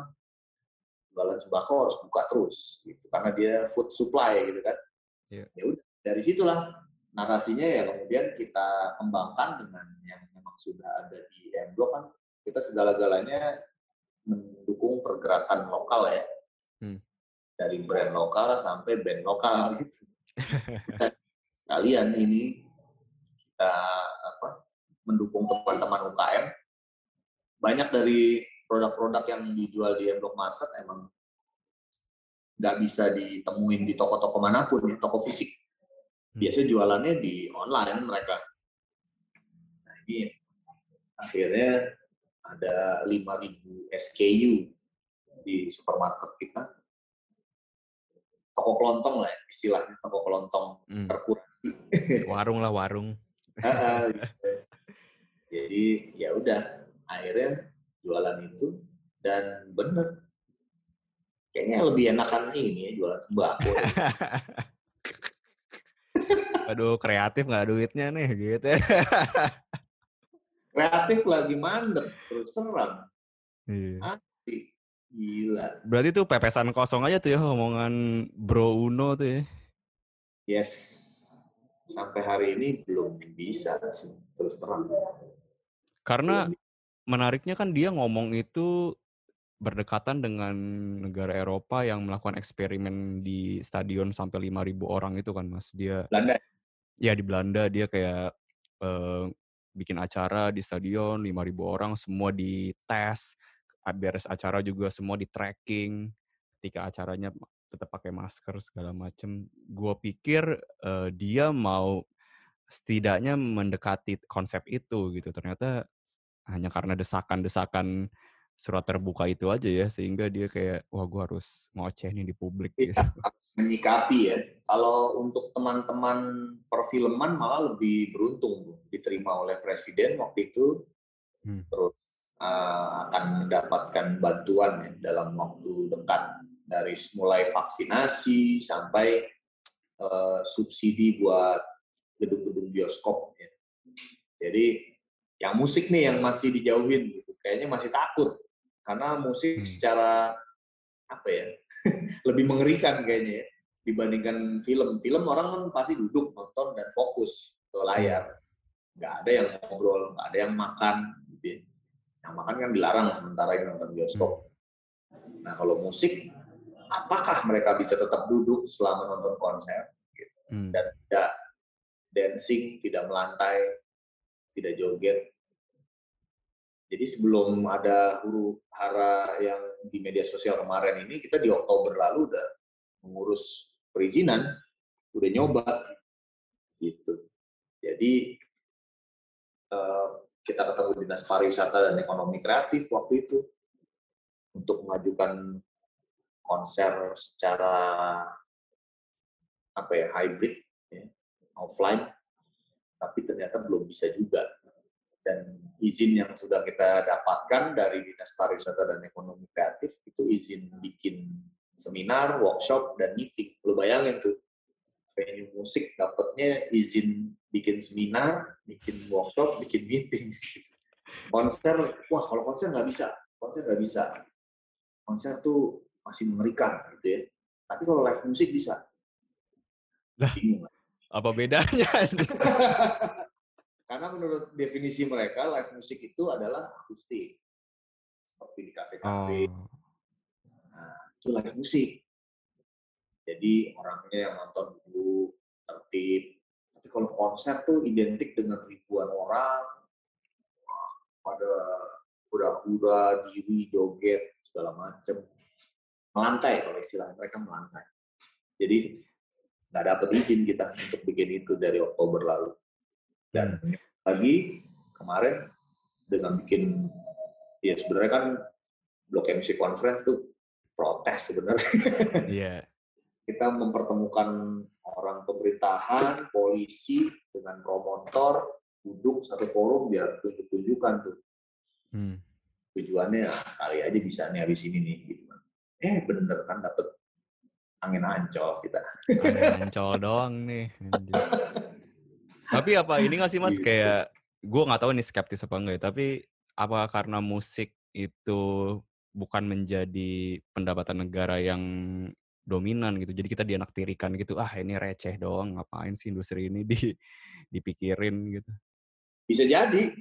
jualan sembako harus buka terus gitu. Karena dia food supply gitu kan. Yeah. ya udah dari situlah narasinya ya kemudian kita kembangkan dengan yang memang sudah ada di M kan kita segala-galanya mendukung pergerakan lokal ya. Hmm. dari brand lokal sampai band lokal gitu. Sekalian ini kita apa mendukung teman-teman UKM banyak dari produk-produk yang dijual di M Block Market emang nggak bisa ditemuin di toko-toko mana pun di toko fisik biasa jualannya di online mereka. Nah ini akhirnya ada 5.000 SKU di supermarket kita. Toko kelontong lah istilahnya, toko kelontong hmm. terkurasi. Warung lah warung. Jadi ya udah akhirnya jualan itu dan bener kayaknya lebih enakan ini ya jualan sembako. Aduh, kreatif nggak duitnya nih, gitu ya. kreatif lagi mandek, terus terang. Iya. Gila. Berarti tuh pepesan kosong aja tuh ya omongan Bro Uno tuh ya. Yes. Sampai hari ini belum bisa sih, terus terang. Karena menariknya kan dia ngomong itu berdekatan dengan negara Eropa yang melakukan eksperimen di stadion sampai 5.000 orang itu kan mas dia Belanda ya di Belanda dia kayak uh, bikin acara di stadion 5.000 orang semua dites beres acara juga semua di tracking ketika acaranya tetap pakai masker segala macem. Gue pikir uh, dia mau setidaknya mendekati konsep itu gitu. Ternyata hanya karena desakan-desakan surat terbuka itu aja ya sehingga dia kayak wah gue harus ngoceh nih di publik iya, gitu. menyikapi ya. Kalau untuk teman-teman perfilman malah lebih beruntung diterima oleh presiden waktu itu, hmm. terus uh, akan mendapatkan bantuan ya dalam waktu dekat dari mulai vaksinasi sampai uh, subsidi buat gedung-gedung bioskop. Ya. Jadi yang musik nih yang masih dijauhin gitu, kayaknya masih takut karena musik hmm. secara apa ya lebih mengerikan kayaknya ya, dibandingkan film. Film orang kan pasti duduk nonton dan fokus ke layar, nggak ada yang ngobrol, nggak ada yang makan. Gitu ya. Yang makan kan dilarang sementara ini nonton bioskop. Hmm. Nah kalau musik apakah mereka bisa tetap duduk selama nonton konser gitu. hmm. dan tidak dancing, tidak melantai, tidak joget. Jadi sebelum ada huru hara yang di media sosial kemarin ini, kita di Oktober lalu udah mengurus perizinan, udah nyoba gitu. Jadi eh, kita ketemu dinas pariwisata dan ekonomi kreatif waktu itu untuk mengajukan konser secara apa ya hybrid ya, offline tapi ternyata belum bisa juga dan izin yang sudah kita dapatkan dari dinas pariwisata dan ekonomi kreatif itu izin bikin seminar, workshop dan meeting. Lu bayangin tuh venue musik dapatnya izin bikin seminar, bikin workshop, bikin meeting. Konser, wah kalau konser nggak bisa, konser nggak bisa. Konser tuh masih mengerikan gitu ya. Tapi kalau live musik bisa. Lah, apa bedanya? Karena menurut definisi mereka live musik itu adalah akustik. Seperti di kafe-kafe. Oh. Nah, itu live musik. Jadi orangnya yang nonton dulu tertib. Tapi kalau konser tuh identik dengan ribuan orang, pada hura-hura, diri, joget, segala macam melantai kalau istilah mereka melantai. Jadi nggak dapat izin kita untuk bikin itu dari Oktober lalu. Dan hmm. lagi kemarin dengan bikin ya sebenarnya kan Blok MC Conference tuh protes sebenarnya. Iya. Yeah. kita mempertemukan orang pemerintahan, polisi dengan promotor duduk satu forum biar tunjuk-tunjukkan tuh. Hmm. Tujuannya kali aja bisa nih habis ini nih gitu eh bener kan dapet angin ancol kita. Angin ancol doang nih. tapi apa ini gak sih mas gitu. kayak gue nggak tahu ini skeptis apa enggak ya, tapi apa karena musik itu bukan menjadi pendapatan negara yang dominan gitu. Jadi kita dianaktirikan gitu. Ah ini receh doang. Ngapain sih industri ini di dipikirin gitu. Bisa jadi.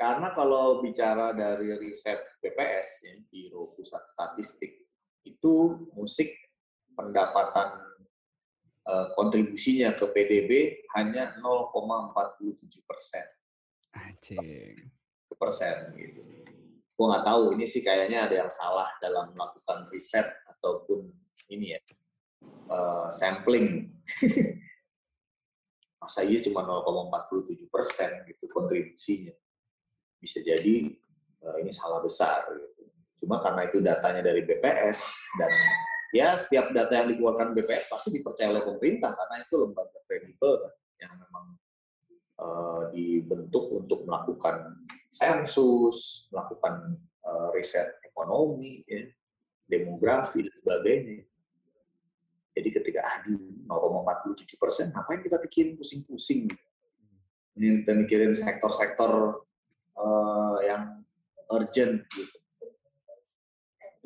Karena kalau bicara dari riset BPS, ya, Biro Pusat Statistik, itu musik pendapatan kontribusinya ke PDB hanya 0,47 persen. Persen gitu. Gue nggak tahu ini sih kayaknya ada yang salah dalam melakukan riset ataupun ini ya uh, sampling. Masa iya cuma 0,47 persen gitu kontribusinya. Bisa jadi uh, ini salah besar. Gitu. Cuma karena itu datanya dari BPS dan ya setiap data yang dikeluarkan BPS pasti dipercaya oleh pemerintah karena itu lembaga kredibel kan, yang memang uh, dibentuk untuk melakukan sensus, melakukan uh, riset ekonomi, ya, demografi dan sebagainya. Jadi ketika ah di 0,47 persen, ngapain kita pikirin pusing-pusing? Ini kita mikirin sektor-sektor uh, yang urgent gitu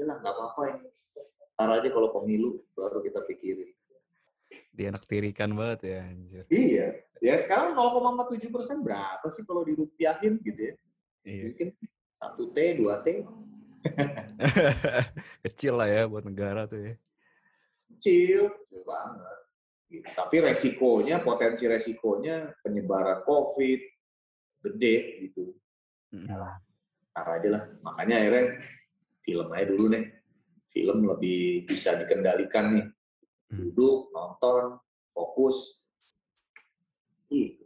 lah nggak apa-apa ini ntar aja kalau pemilu baru kita pikirin. Tirikan banget ya anjir. Iya. Ya sekarang 0,47 persen berapa sih kalau dirupiahin gitu ya? Iya. mungkin satu T dua T. Kecil lah ya buat negara tuh ya. Kecil kecil banget. Gitu. tapi resikonya potensi resikonya penyebaran COVID gede gitu. Mm. nah, aja lah. Makanya akhirnya film aja dulu nih film lebih bisa dikendalikan nih. Hmm. Duduk, nonton, fokus. Gitu.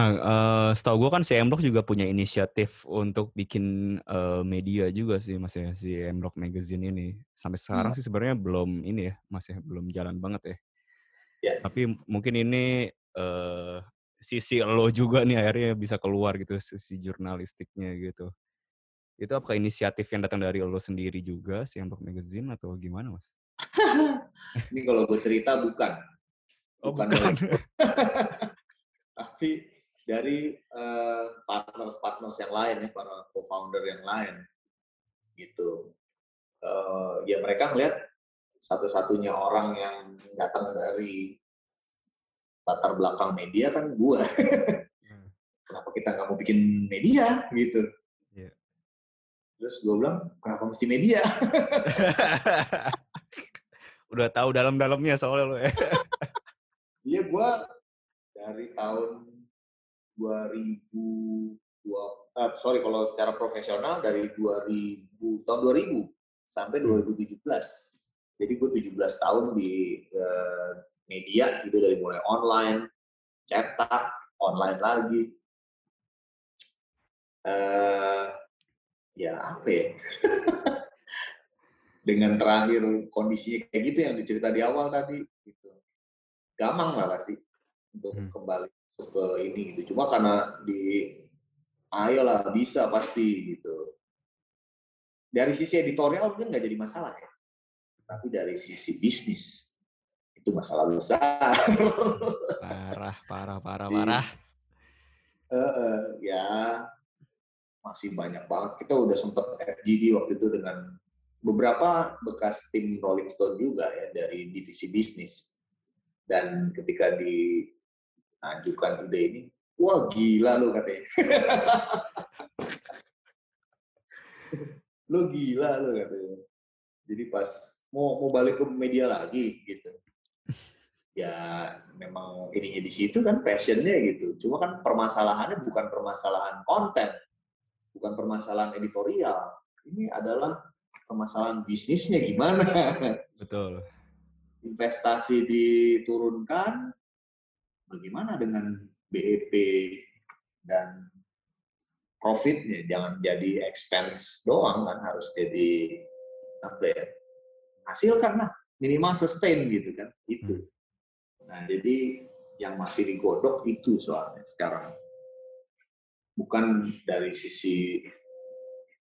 Nah, eh, setahu gue kan si M-Block juga punya inisiatif untuk bikin eh, media juga sih mas ya si M-Block Magazine ini. Sampai sekarang sih sebenarnya belum ini ya mas ya belum jalan banget ya. Ya. Tapi mungkin ini eh, sisi lo juga nih akhirnya bisa keluar gitu sisi jurnalistiknya gitu. Itu apakah inisiatif yang datang dari lo sendiri juga si M-Block Magazine atau gimana mas? Ini kalau gue cerita bukan. Oh Bukan bukan. Tapi dari eh, partners-partners yang lain ya, para co-founder yang lain. Gitu. Eh, ya mereka ngeliat satu-satunya orang yang datang dari latar belakang media kan gua. Hmm. Kenapa kita nggak mau bikin media gitu? Terus gue bilang, kenapa mesti media? Udah tahu dalam-dalamnya soalnya lo ya. Iya, gua dari tahun 2002, eh, sorry kalau secara profesional dari 2000 tahun 2000 sampai 2017. Jadi gue 17 tahun di eh, media gitu dari mulai online, cetak, online lagi. Eh, ya apa ya? Dengan terakhir kondisinya kayak gitu yang dicerita di awal tadi, gitu. Gampang lah pasti untuk Hmm. kembali ke ini gitu. Cuma karena di ayolah bisa pasti gitu. Dari sisi editorial mungkin nggak jadi masalah ya. Tapi dari sisi bisnis itu masalah besar. Parah, parah, parah, Iya. parah. Eh, eh, ya masih banyak banget. Kita udah sempet FGD waktu itu dengan beberapa bekas tim Rolling Stone juga ya dari divisi bisnis. Dan ketika diajukan ide ini, wah gila lu katanya. lu gila lu katanya. Jadi pas mau mau balik ke media lagi gitu. Ya memang ininya di situ kan passionnya gitu. Cuma kan permasalahannya bukan permasalahan konten, bukan permasalahan editorial. Ini adalah permasalahan bisnisnya gimana. Betul. Investasi diturunkan, bagaimana dengan BEP dan profitnya jangan jadi expense doang kan harus jadi apa ya hasilkan lah minimal sustain gitu kan itu nah jadi yang masih digodok itu soalnya sekarang bukan dari sisi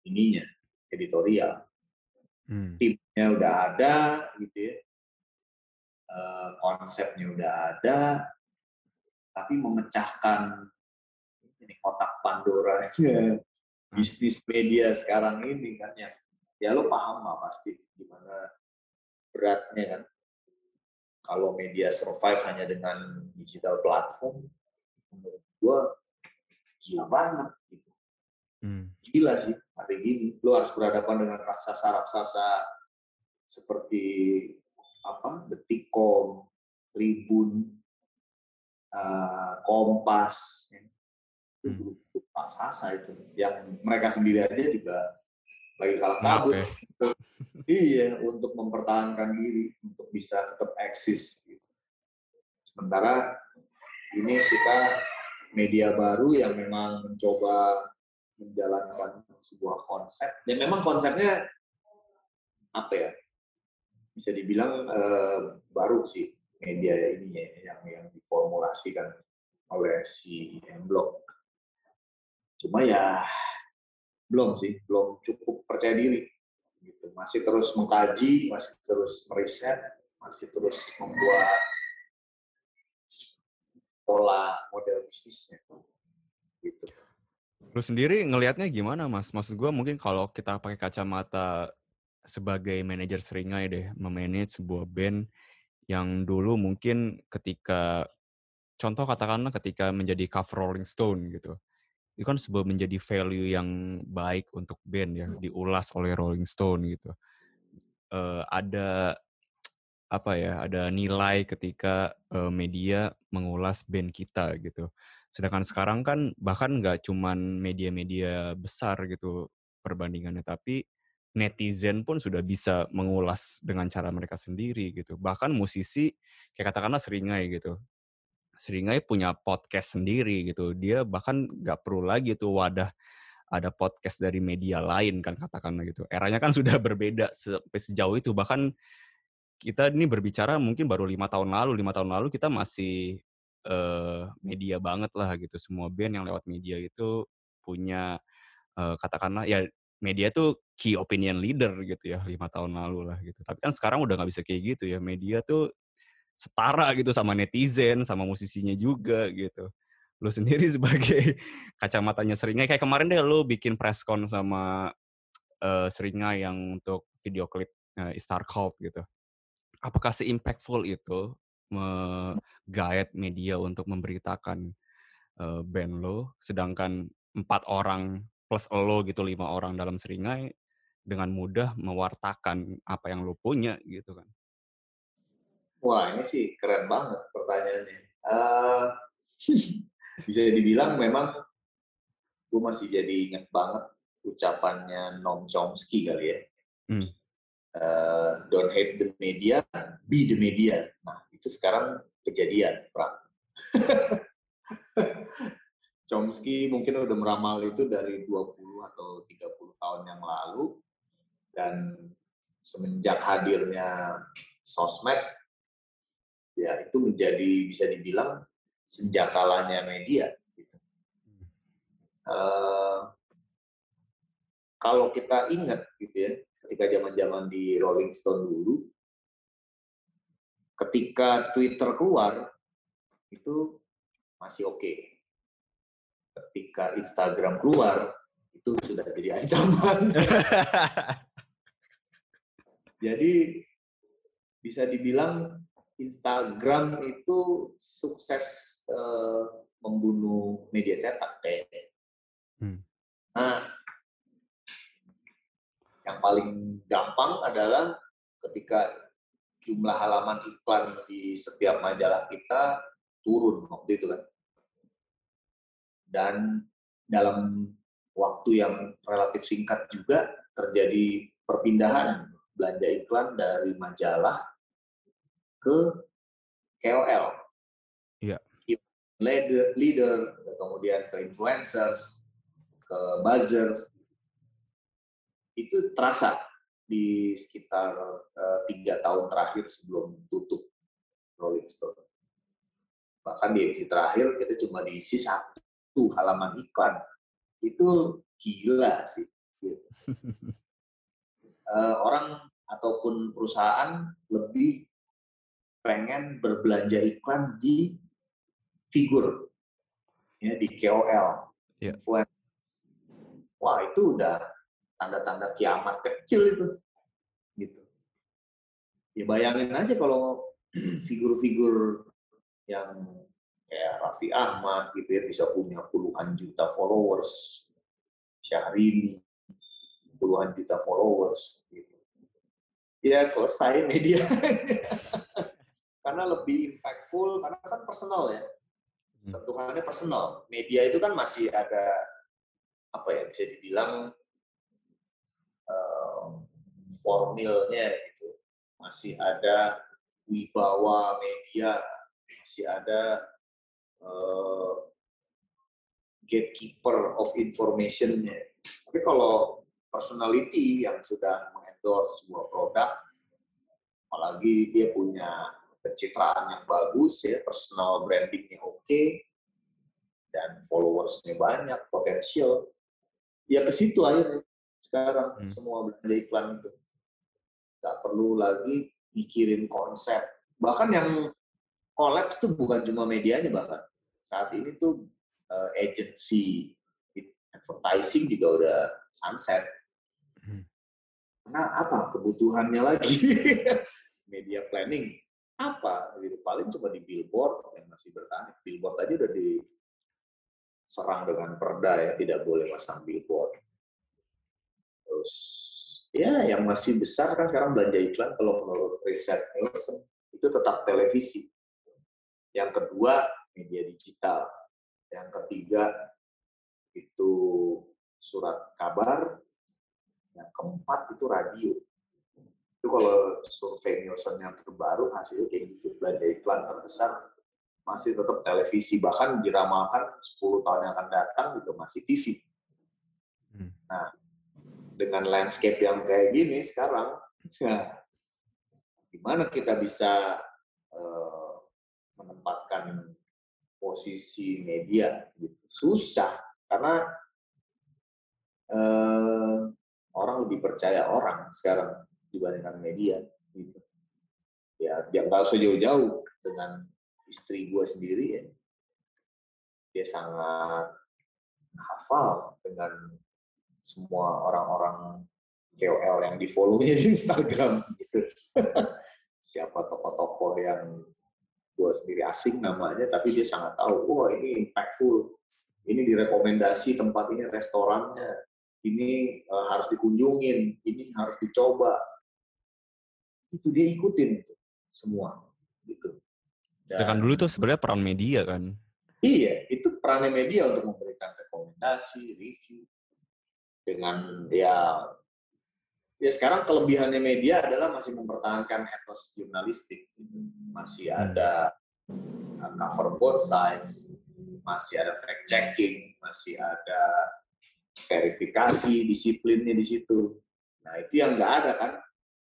ininya editorial. Hmm. timnya udah ada gitu ya. Eh, konsepnya udah ada tapi memecahkan ini kotak Pandora bisnis media sekarang ini kan ya. Ya lo paham lah pasti gimana beratnya kan. Kalau media survive hanya dengan digital platform menurut gua gila banget gitu Hmm. gila sih hari gini lo harus berhadapan dengan raksasa-raksasa seperti apa Detikcom, Tribun, eh, Kompas, ya. itu Hmm. grup raksasa itu yang mereka sendiri aja juga lagi kalah kabut. ya. Iya, untuk mempertahankan diri, untuk bisa tetap eksis. Gitu. Sementara ini kita media baru yang memang mencoba menjalankan sebuah konsep. Dan memang konsepnya apa ya? Bisa dibilang eh, baru sih media ini ya, yang yang diformulasikan oleh si M-Block. Cuma ya belum sih, belum cukup percaya diri gitu. Masih terus mengkaji, masih terus meriset, masih terus membuat pola model bisnisnya. Gitu. Lu sendiri ngelihatnya gimana, Mas? Maksud gue mungkin kalau kita pakai kacamata sebagai manajer seringai deh, memanage sebuah band yang dulu mungkin ketika contoh katakanlah ketika menjadi cover Rolling Stone gitu. Itu kan sebuah menjadi value yang baik untuk band ya, diulas oleh Rolling Stone gitu. Eh, ada apa ya, ada nilai ketika eh, media mengulas band kita gitu. Sedangkan sekarang kan bahkan nggak cuman media-media besar gitu perbandingannya, tapi netizen pun sudah bisa mengulas dengan cara mereka sendiri gitu. Bahkan musisi kayak katakanlah Seringai gitu. Seringai punya podcast sendiri gitu. Dia bahkan nggak perlu lagi tuh wadah ada podcast dari media lain kan katakanlah gitu. Eranya kan sudah berbeda sejauh itu. Bahkan kita ini berbicara mungkin baru lima tahun lalu. Lima tahun lalu kita masih uh, media banget lah gitu. Semua band yang lewat media itu punya uh, katakanlah ya media tuh key opinion leader gitu ya lima tahun lalu lah gitu. Tapi kan sekarang udah nggak bisa kayak gitu ya. Media tuh setara gitu sama netizen, sama musisinya juga gitu. Lu sendiri sebagai kacamatanya Seringai kayak kemarin deh lu bikin press con sama uh, Seringai yang untuk video klip uh, Star Cult gitu. Apakah se-impactful itu menggait media untuk memberitakan uh, band lo, sedangkan empat orang plus lo gitu lima orang dalam seringai dengan mudah mewartakan apa yang lo punya gitu kan. Wah ini sih keren banget pertanyaannya. Uh, bisa dibilang memang gue masih jadi inget banget ucapannya Noam Chomsky kali ya. Hmm. Uh, don't hate the media, be the media. Nah itu sekarang kejadian, Pak. Chomsky mungkin udah meramal itu dari 20 atau 30 tahun yang lalu dan semenjak hadirnya sosmed ya itu menjadi bisa dibilang senjatalanya media gitu. uh, kalau kita ingat gitu ya ketika zaman-zaman di Rolling Stone dulu ketika Twitter keluar itu masih oke okay ketika Instagram keluar itu sudah jadi ancaman. jadi bisa dibilang Instagram itu sukses uh, membunuh media cetak kayaknya. Hmm. Nah, yang paling gampang adalah ketika jumlah halaman iklan di setiap majalah kita turun waktu itu kan dan dalam waktu yang relatif singkat juga terjadi perpindahan belanja iklan dari majalah ke KOL. Iya. Leader, leader, kemudian ke influencers, ke buzzer. Itu terasa di sekitar uh, tiga tahun terakhir sebelum tutup Rolling Stone. Bahkan di edisi terakhir kita cuma diisi satu satu halaman iklan itu gila sih. Gitu. uh, orang ataupun perusahaan lebih pengen berbelanja iklan di figur, ya di KOL, yeah. Wah itu udah tanda-tanda kiamat kecil itu, gitu. Ya bayangin aja kalau figur-figur yang kayak Raffi Ahmad gitu ya bisa punya puluhan juta followers Syahrini puluhan juta followers gitu. Ya selesai media. Karena lebih impactful karena kan personal ya. Hmm. sentuhannya personal. Media itu kan masih ada apa ya bisa dibilang formilnya gitu masih ada wibawa media masih ada uh, gatekeeper of information-nya. Tapi kalau personality yang sudah mengendorse sebuah produk, apalagi dia punya pencitraan yang bagus, ya personal brandingnya oke, okay, dan followersnya banyak, potensial, ya ke situ akhirnya sekarang hmm. semua belanja iklan itu. Gak perlu lagi mikirin konsep. Bahkan yang collapse itu bukan cuma medianya bahkan saat ini tuh uh, agency advertising juga udah sunset. Hmm. Karena apa kebutuhannya lagi? Media planning apa? Gitu. Paling cuma di billboard yang masih bertahan. Billboard aja udah diserang dengan perda ya, tidak boleh masang billboard. Terus ya yang masih besar kan sekarang belanja iklan kalau menurut riset Nielsen itu tetap televisi. Yang kedua media digital. Yang ketiga itu surat kabar. yang keempat itu radio. Itu kalau survei Nielsen yang terbaru hasilnya kayak gitu. Belanja iklan terbesar masih tetap televisi. Bahkan diramalkan 10 tahun yang akan datang juga masih TV. Hmm. Nah, dengan landscape yang kayak gini sekarang, ya, gimana kita bisa uh, menempatkan posisi media gitu. Susah karena uh, orang lebih percaya orang sekarang dibandingkan media gitu. Ya, dia nggak usah jauh-jauh dengan istri gue sendiri ya. Dia sangat hafal dengan semua orang-orang KOL yang di follow-nya di Instagram gitu. Siapa tokoh-tokoh yang gue sendiri asing namanya, tapi dia sangat tahu, wah ini impactful, ini direkomendasi tempat ini restorannya, ini uh, harus dikunjungin, ini harus dicoba, itu dia ikutin itu semua gitu. Dan, dulu tuh sebenarnya peran media kan. Iya, itu peran media untuk memberikan rekomendasi, review dengan ya ya sekarang kelebihannya media adalah masih mempertahankan etos jurnalistik, masih hmm. ada uh, cover both sides, masih ada fact checking, masih ada verifikasi disiplinnya di situ. Nah itu yang nggak ada kan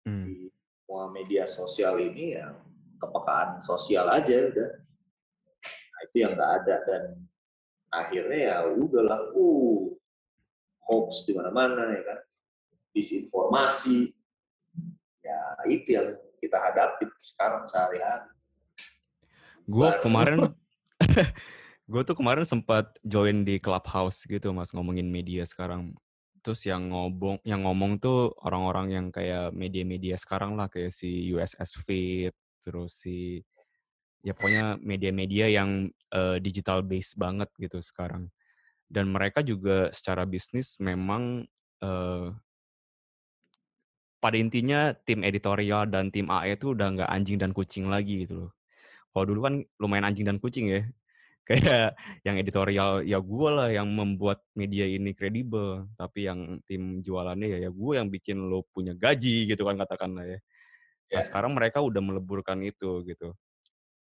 hmm. di semua media sosial ini ya kepekaan sosial aja udah. Nah, itu yang nggak ada dan akhirnya ya udahlah, uh, hoax di mana-mana ya kan, disinformasi, ya itu yang kita hadapi sekarang sehari-hari. Gue kemarin, gue tuh kemarin sempat join di clubhouse gitu mas ngomongin media sekarang. Terus yang ngomong yang ngomong tuh orang-orang yang kayak media-media sekarang lah kayak si USS Fit terus si ya pokoknya media-media yang uh, digital base banget gitu sekarang dan mereka juga secara bisnis memang uh, pada intinya tim editorial dan tim AE itu udah nggak anjing dan kucing lagi gitu loh. Kalau dulu kan lumayan anjing dan kucing ya kayak yang editorial ya gue lah yang membuat media ini kredibel tapi yang tim jualannya ya ya gue yang bikin lo punya gaji gitu kan katakanlah ya. Nah, sekarang mereka udah meleburkan itu gitu.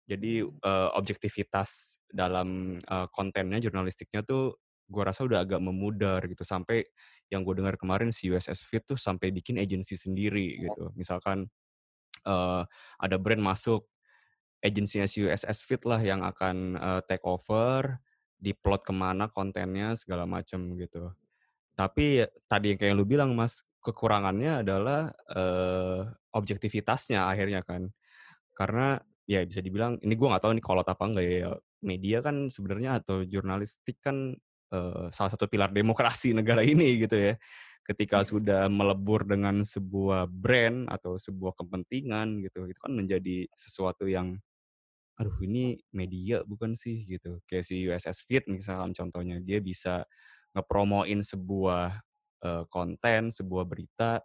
Jadi uh, objektivitas dalam uh, kontennya jurnalistiknya tuh gue rasa udah agak memudar gitu sampai yang gue dengar kemarin si USS Fit tuh sampai bikin agensi sendiri gitu misalkan uh, ada brand masuk agensinya si USS Fit lah yang akan uh, take over, diplot ke mana kontennya segala macam gitu. Tapi tadi yang kayak lu bilang mas, kekurangannya adalah uh, objektivitasnya akhirnya kan. Karena ya bisa dibilang ini gue nggak tahu ini kolot apa enggak ya media kan sebenarnya atau jurnalistik kan uh, salah satu pilar demokrasi negara ini gitu ya ketika hmm. sudah melebur dengan sebuah brand atau sebuah kepentingan gitu itu kan menjadi sesuatu yang aduh ini media bukan sih gitu. Kayak si USS Fit misalkan contohnya dia bisa ngepromoin sebuah uh, konten, sebuah berita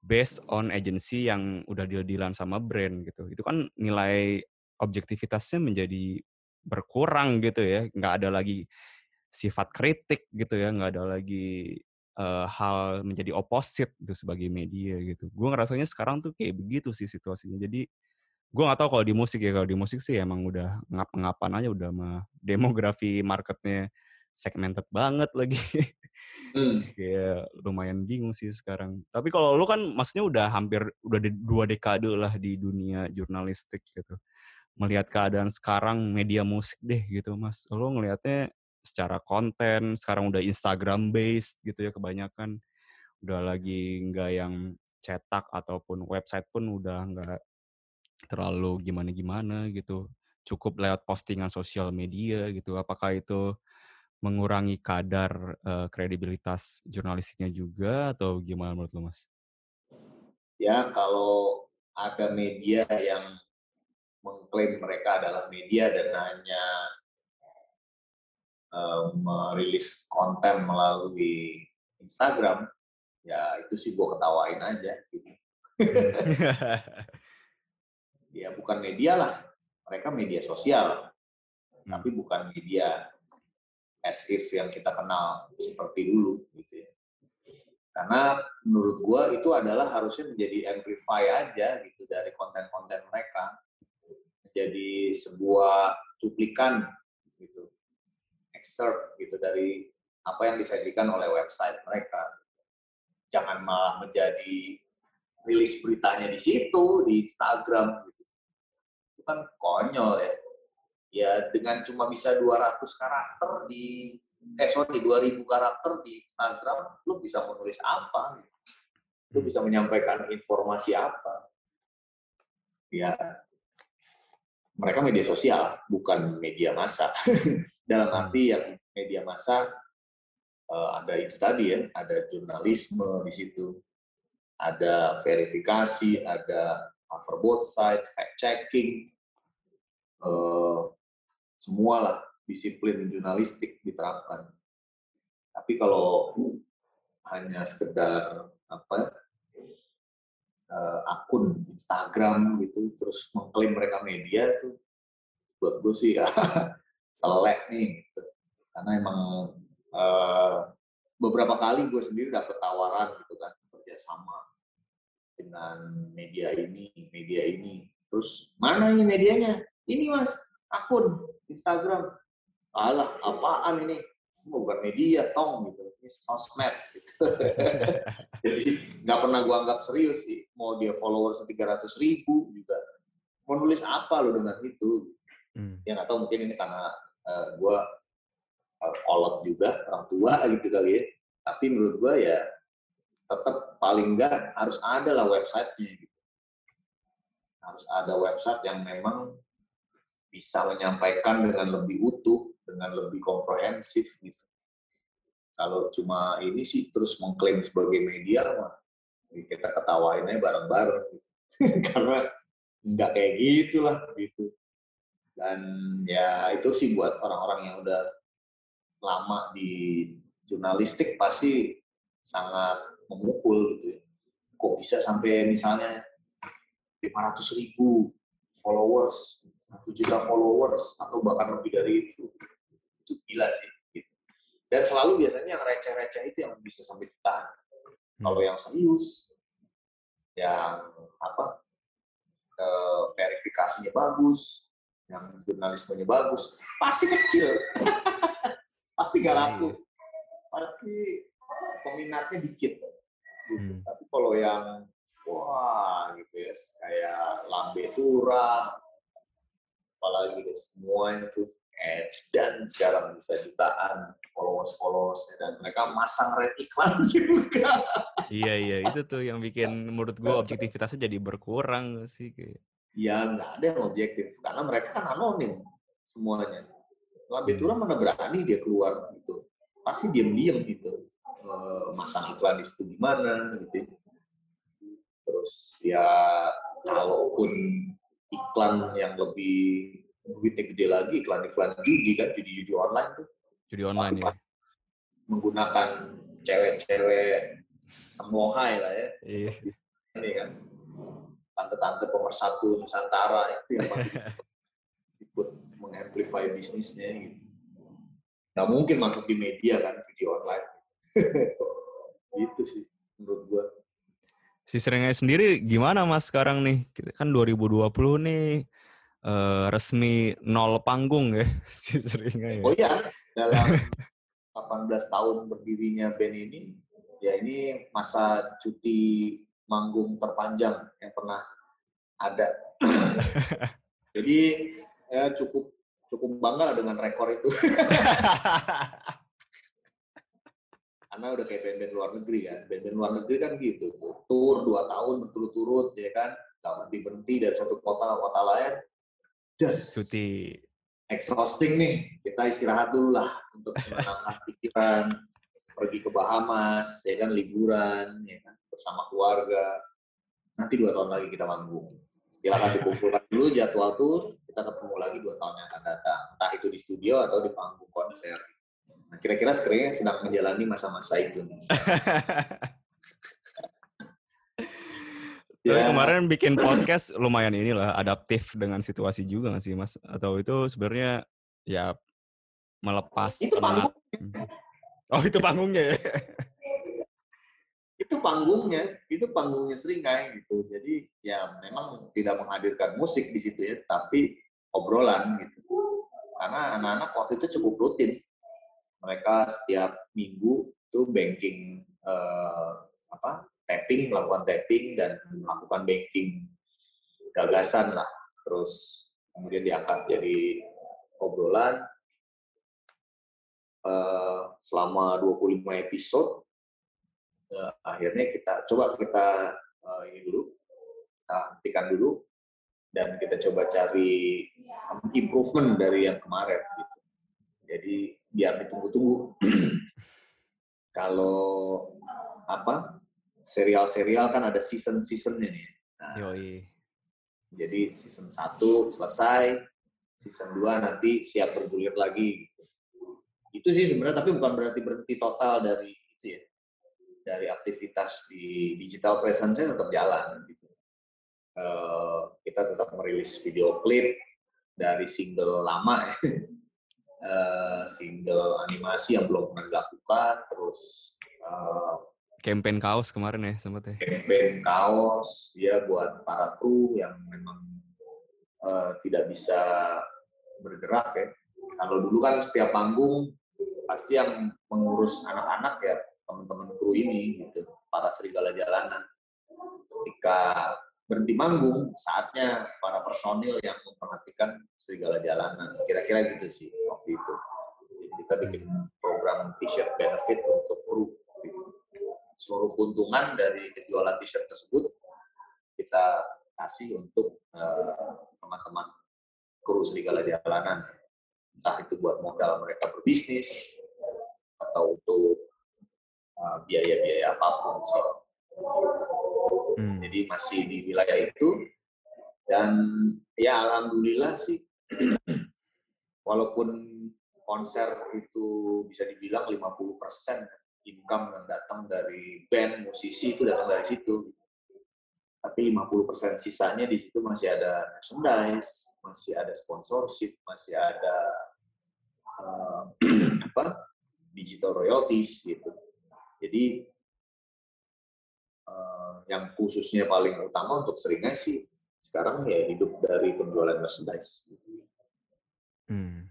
based on agency yang udah deal-dealan sama brand gitu. Itu kan nilai objektivitasnya menjadi berkurang gitu ya. Nggak ada lagi sifat kritik gitu ya, nggak ada lagi uh, hal menjadi opposite itu sebagai media gitu. Gue ngerasanya sekarang tuh kayak begitu sih situasinya. Jadi gue gak tahu kalau di musik ya kalau di musik sih emang udah ngap-ngapan aja udah mah demografi marketnya segmented banget lagi hmm. kayak lumayan bingung sih sekarang tapi kalau lu kan maksudnya udah hampir udah di, dua dekade lah di dunia jurnalistik gitu melihat keadaan sekarang media musik deh gitu mas lo ngelihatnya secara konten sekarang udah Instagram based gitu ya kebanyakan udah lagi nggak yang cetak ataupun website pun udah nggak terlalu gimana-gimana gitu. Cukup lewat postingan sosial media gitu. Apakah itu mengurangi kadar uh, kredibilitas jurnalistiknya juga atau gimana menurut lo, Mas? Ya, kalau ada media yang mengklaim mereka adalah media dan hanya uh, merilis konten melalui Instagram, ya itu sih gue ketawain aja. Gitu. ya bukan media lah, mereka media sosial, hmm. tapi bukan media as if yang kita kenal seperti dulu gitu ya. Karena menurut gua itu adalah harusnya menjadi amplify aja gitu dari konten-konten mereka. Jadi sebuah cuplikan gitu. Excerpt gitu dari apa yang disajikan oleh website mereka. Jangan malah menjadi rilis beritanya di situ, di Instagram gitu. Itu kan konyol ya. Ya dengan cuma bisa 200 karakter di eh sorry 2000 karakter di Instagram lu bisa menulis apa lu bisa menyampaikan informasi apa ya mereka media sosial bukan media massa dalam arti yang media massa uh, ada itu tadi ya ada jurnalisme di situ ada verifikasi ada cover both side fact checking uh, semualah disiplin jurnalistik diterapkan. Tapi kalau hanya sekedar apa uh, akun Instagram gitu terus mengklaim mereka media itu buat gue sih telek nih gitu. karena emang uh, beberapa kali gue sendiri dapet tawaran gitu kan kerjasama dengan media ini media ini. Terus mana ini medianya? Ini mas akun Instagram. Alah apaan ini? Bukan media tong gitu. Ini sosmed gitu. jadi nggak pernah gua anggap serius sih mau dia followers 300 ribu juga. Mau nulis apa lo dengan itu? Hmm. ya nggak tahu mungkin ini karena uh, gua uh, kolot juga orang tua gitu kali ya tapi menurut gua ya tetap paling enggak harus ada lah websitenya gitu harus ada website yang memang bisa menyampaikan dengan lebih utuh dengan lebih komprehensif gitu. Kalau cuma ini sih terus mengklaim sebagai media mah kita ketawain aja bareng-bareng gitu. karena nggak kayak gitulah gitu dan ya itu sih buat orang-orang yang udah lama di jurnalistik pasti sangat memukul gitu ya. kok bisa sampai misalnya 500 ribu followers, 1 juta followers, atau bahkan lebih dari itu itu gila sih. Gitu. Dan selalu biasanya yang receh-receh itu yang bisa sampai jutaan. Hmm. Kalau yang serius, yang apa eh, verifikasinya bagus, yang jurnalismenya bagus, pasti kecil, pasti gak laku, iya. pasti peminatnya dikit. Gitu. Hmm. Tapi kalau yang wah gitu ya, kayak lambe tura, apalagi deh semuanya tuh Edge dan sekarang bisa jutaan followers followers dan mereka masang red iklan juga. iya iya itu tuh yang bikin menurut gue objektivitasnya jadi berkurang sih kayak. Ya nggak ada yang objektif karena mereka kan anonim semuanya. Labetura mana berani dia keluar gitu, pasti diam-diam gitu eh, masang iklan di situ gimana gitu. Terus ya kalaupun iklan yang lebih duitnya gede lagi iklan-iklan judi kan judi-judi online tuh judi online ya menggunakan cewek-cewek semohai lah ya iya. ini kan tante-tante pemersatu Nusantara itu yang ikut mengamplify bisnisnya gitu. Nggak mungkin masuk di media kan video online. Itu sih menurut gua. Si seringnya sendiri gimana mas sekarang nih? Kan 2020 nih uh, resmi nol panggung ya si seringnya ya. Oh iya, dalam 18 tahun berdirinya band ini, ya ini masa cuti manggung terpanjang yang pernah ada. Jadi ya cukup cukup bangga dengan rekor itu. Karena udah kayak band-band luar negeri kan. Band-band luar negeri kan gitu. Tour dua tahun berturut-turut ya kan. Gak berhenti-berhenti dari satu kota ke kota lain just cuti exhausting nih kita istirahat dulu lah untuk menenangkan pikiran pergi ke Bahamas ya kan liburan ya kan bersama keluarga nanti dua tahun lagi kita manggung silakan dikumpulkan dulu jadwal tuh kita ketemu lagi dua tahun yang akan datang entah itu di studio atau di panggung konser nah kira-kira sekarang sedang menjalani masa-masa itu Ya. Tapi kemarin bikin podcast lumayan inilah adaptif dengan situasi juga gak sih mas? Atau itu sebenarnya ya melepas itu panggung. Oh itu panggungnya ya? Itu panggungnya, itu panggungnya Seringai gitu. Jadi ya memang tidak menghadirkan musik di situ ya, tapi obrolan gitu. Karena anak-anak waktu itu cukup rutin. Mereka setiap minggu itu banking eh, apa tapping, melakukan tapping dan melakukan banking gagasan lah. Terus kemudian diangkat jadi obrolan eh, selama 25 episode uh, akhirnya kita coba kita uh, ini dulu kita hentikan dulu dan kita coba cari improvement dari yang kemarin gitu. Jadi biar ditunggu-tunggu. Kalau apa serial-serial kan ada season-seasonnya nih. Nah, Yoi. jadi season 1 selesai, season 2 nanti siap bergulir lagi. Gitu. Itu sih sebenarnya tapi bukan berarti berhenti total dari itu ya dari aktivitas di digital presence tetap jalan gitu. Uh, kita tetap merilis video klip dari single lama ya. Uh, single animasi yang belum pernah dilakukan, terus uh, campaign kaos kemarin ya sempat ya. Campaign kaos ya buat para kru yang memang uh, tidak bisa bergerak ya. Kalau dulu kan setiap panggung pasti yang mengurus anak-anak ya teman-teman kru ini gitu. Para serigala jalanan. Ketika berhenti manggung saatnya para personil yang memperhatikan serigala jalanan. Kira-kira gitu sih waktu itu. Jadi kita bikin program t-shirt benefit untuk kru gitu. seluruh keuntungan dari penjualan t-shirt tersebut kita kasih untuk uh, teman-teman kru serigala jalanan. Entah itu buat modal mereka berbisnis atau untuk uh, biaya-biaya apa pun sih. Hmm. Jadi masih di wilayah itu dan ya alhamdulillah sih walaupun konser itu bisa dibilang 50% income yang datang dari band, musisi itu datang dari situ. Tapi 50% sisanya di situ masih ada merchandise, masih ada sponsorship, masih ada uh, apa digital royalties gitu. Jadi uh, yang khususnya paling utama untuk seringai sih sekarang ya hidup dari penjualan merchandise. Hmm.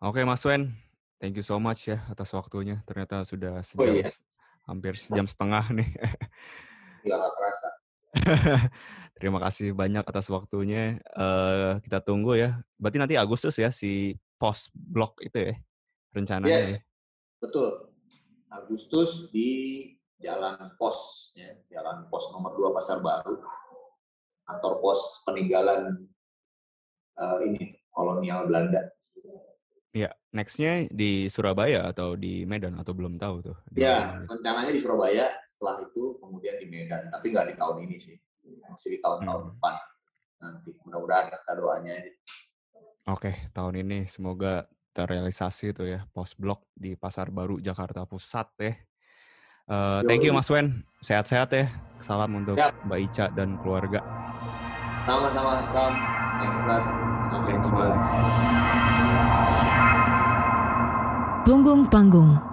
Oke Mas Wen, thank you so much ya atas waktunya. Ternyata sudah sejam, Oh, iya. hampir sejam setengah nih. Nggak nggak kerasa. Terima kasih banyak atas waktunya. Eh kita tunggu ya. Berarti nanti Agustus ya si post blog itu ya rencananya Yes, ya. betul. Agustus di Jalan Pos, ya, Jalan Pos nomor 2 Pasar Baru, kantor pos peninggalan eh, ini kolonial Belanda. Ya, nextnya di Surabaya atau di Medan atau belum tahu tuh. di Ya, mana. rencananya di Surabaya, setelah itu kemudian di Medan, tapi nggak di tahun ini sih, masih di tahun-tahun Hmm. depan nanti. Mudah-mudahan kita doanya. Oke, tahun ini semoga terrealisasi itu ya post blog di Pasar Baru Jakarta Pusat ya. Eh, thank you. Mas Wen, sehat-sehat ya. Salam untuk Siap. Mbak Ica dan keluarga. Sama-sama, Ram. Thanks. Sampai Thanks jumpa. Mas. Punggung Panggung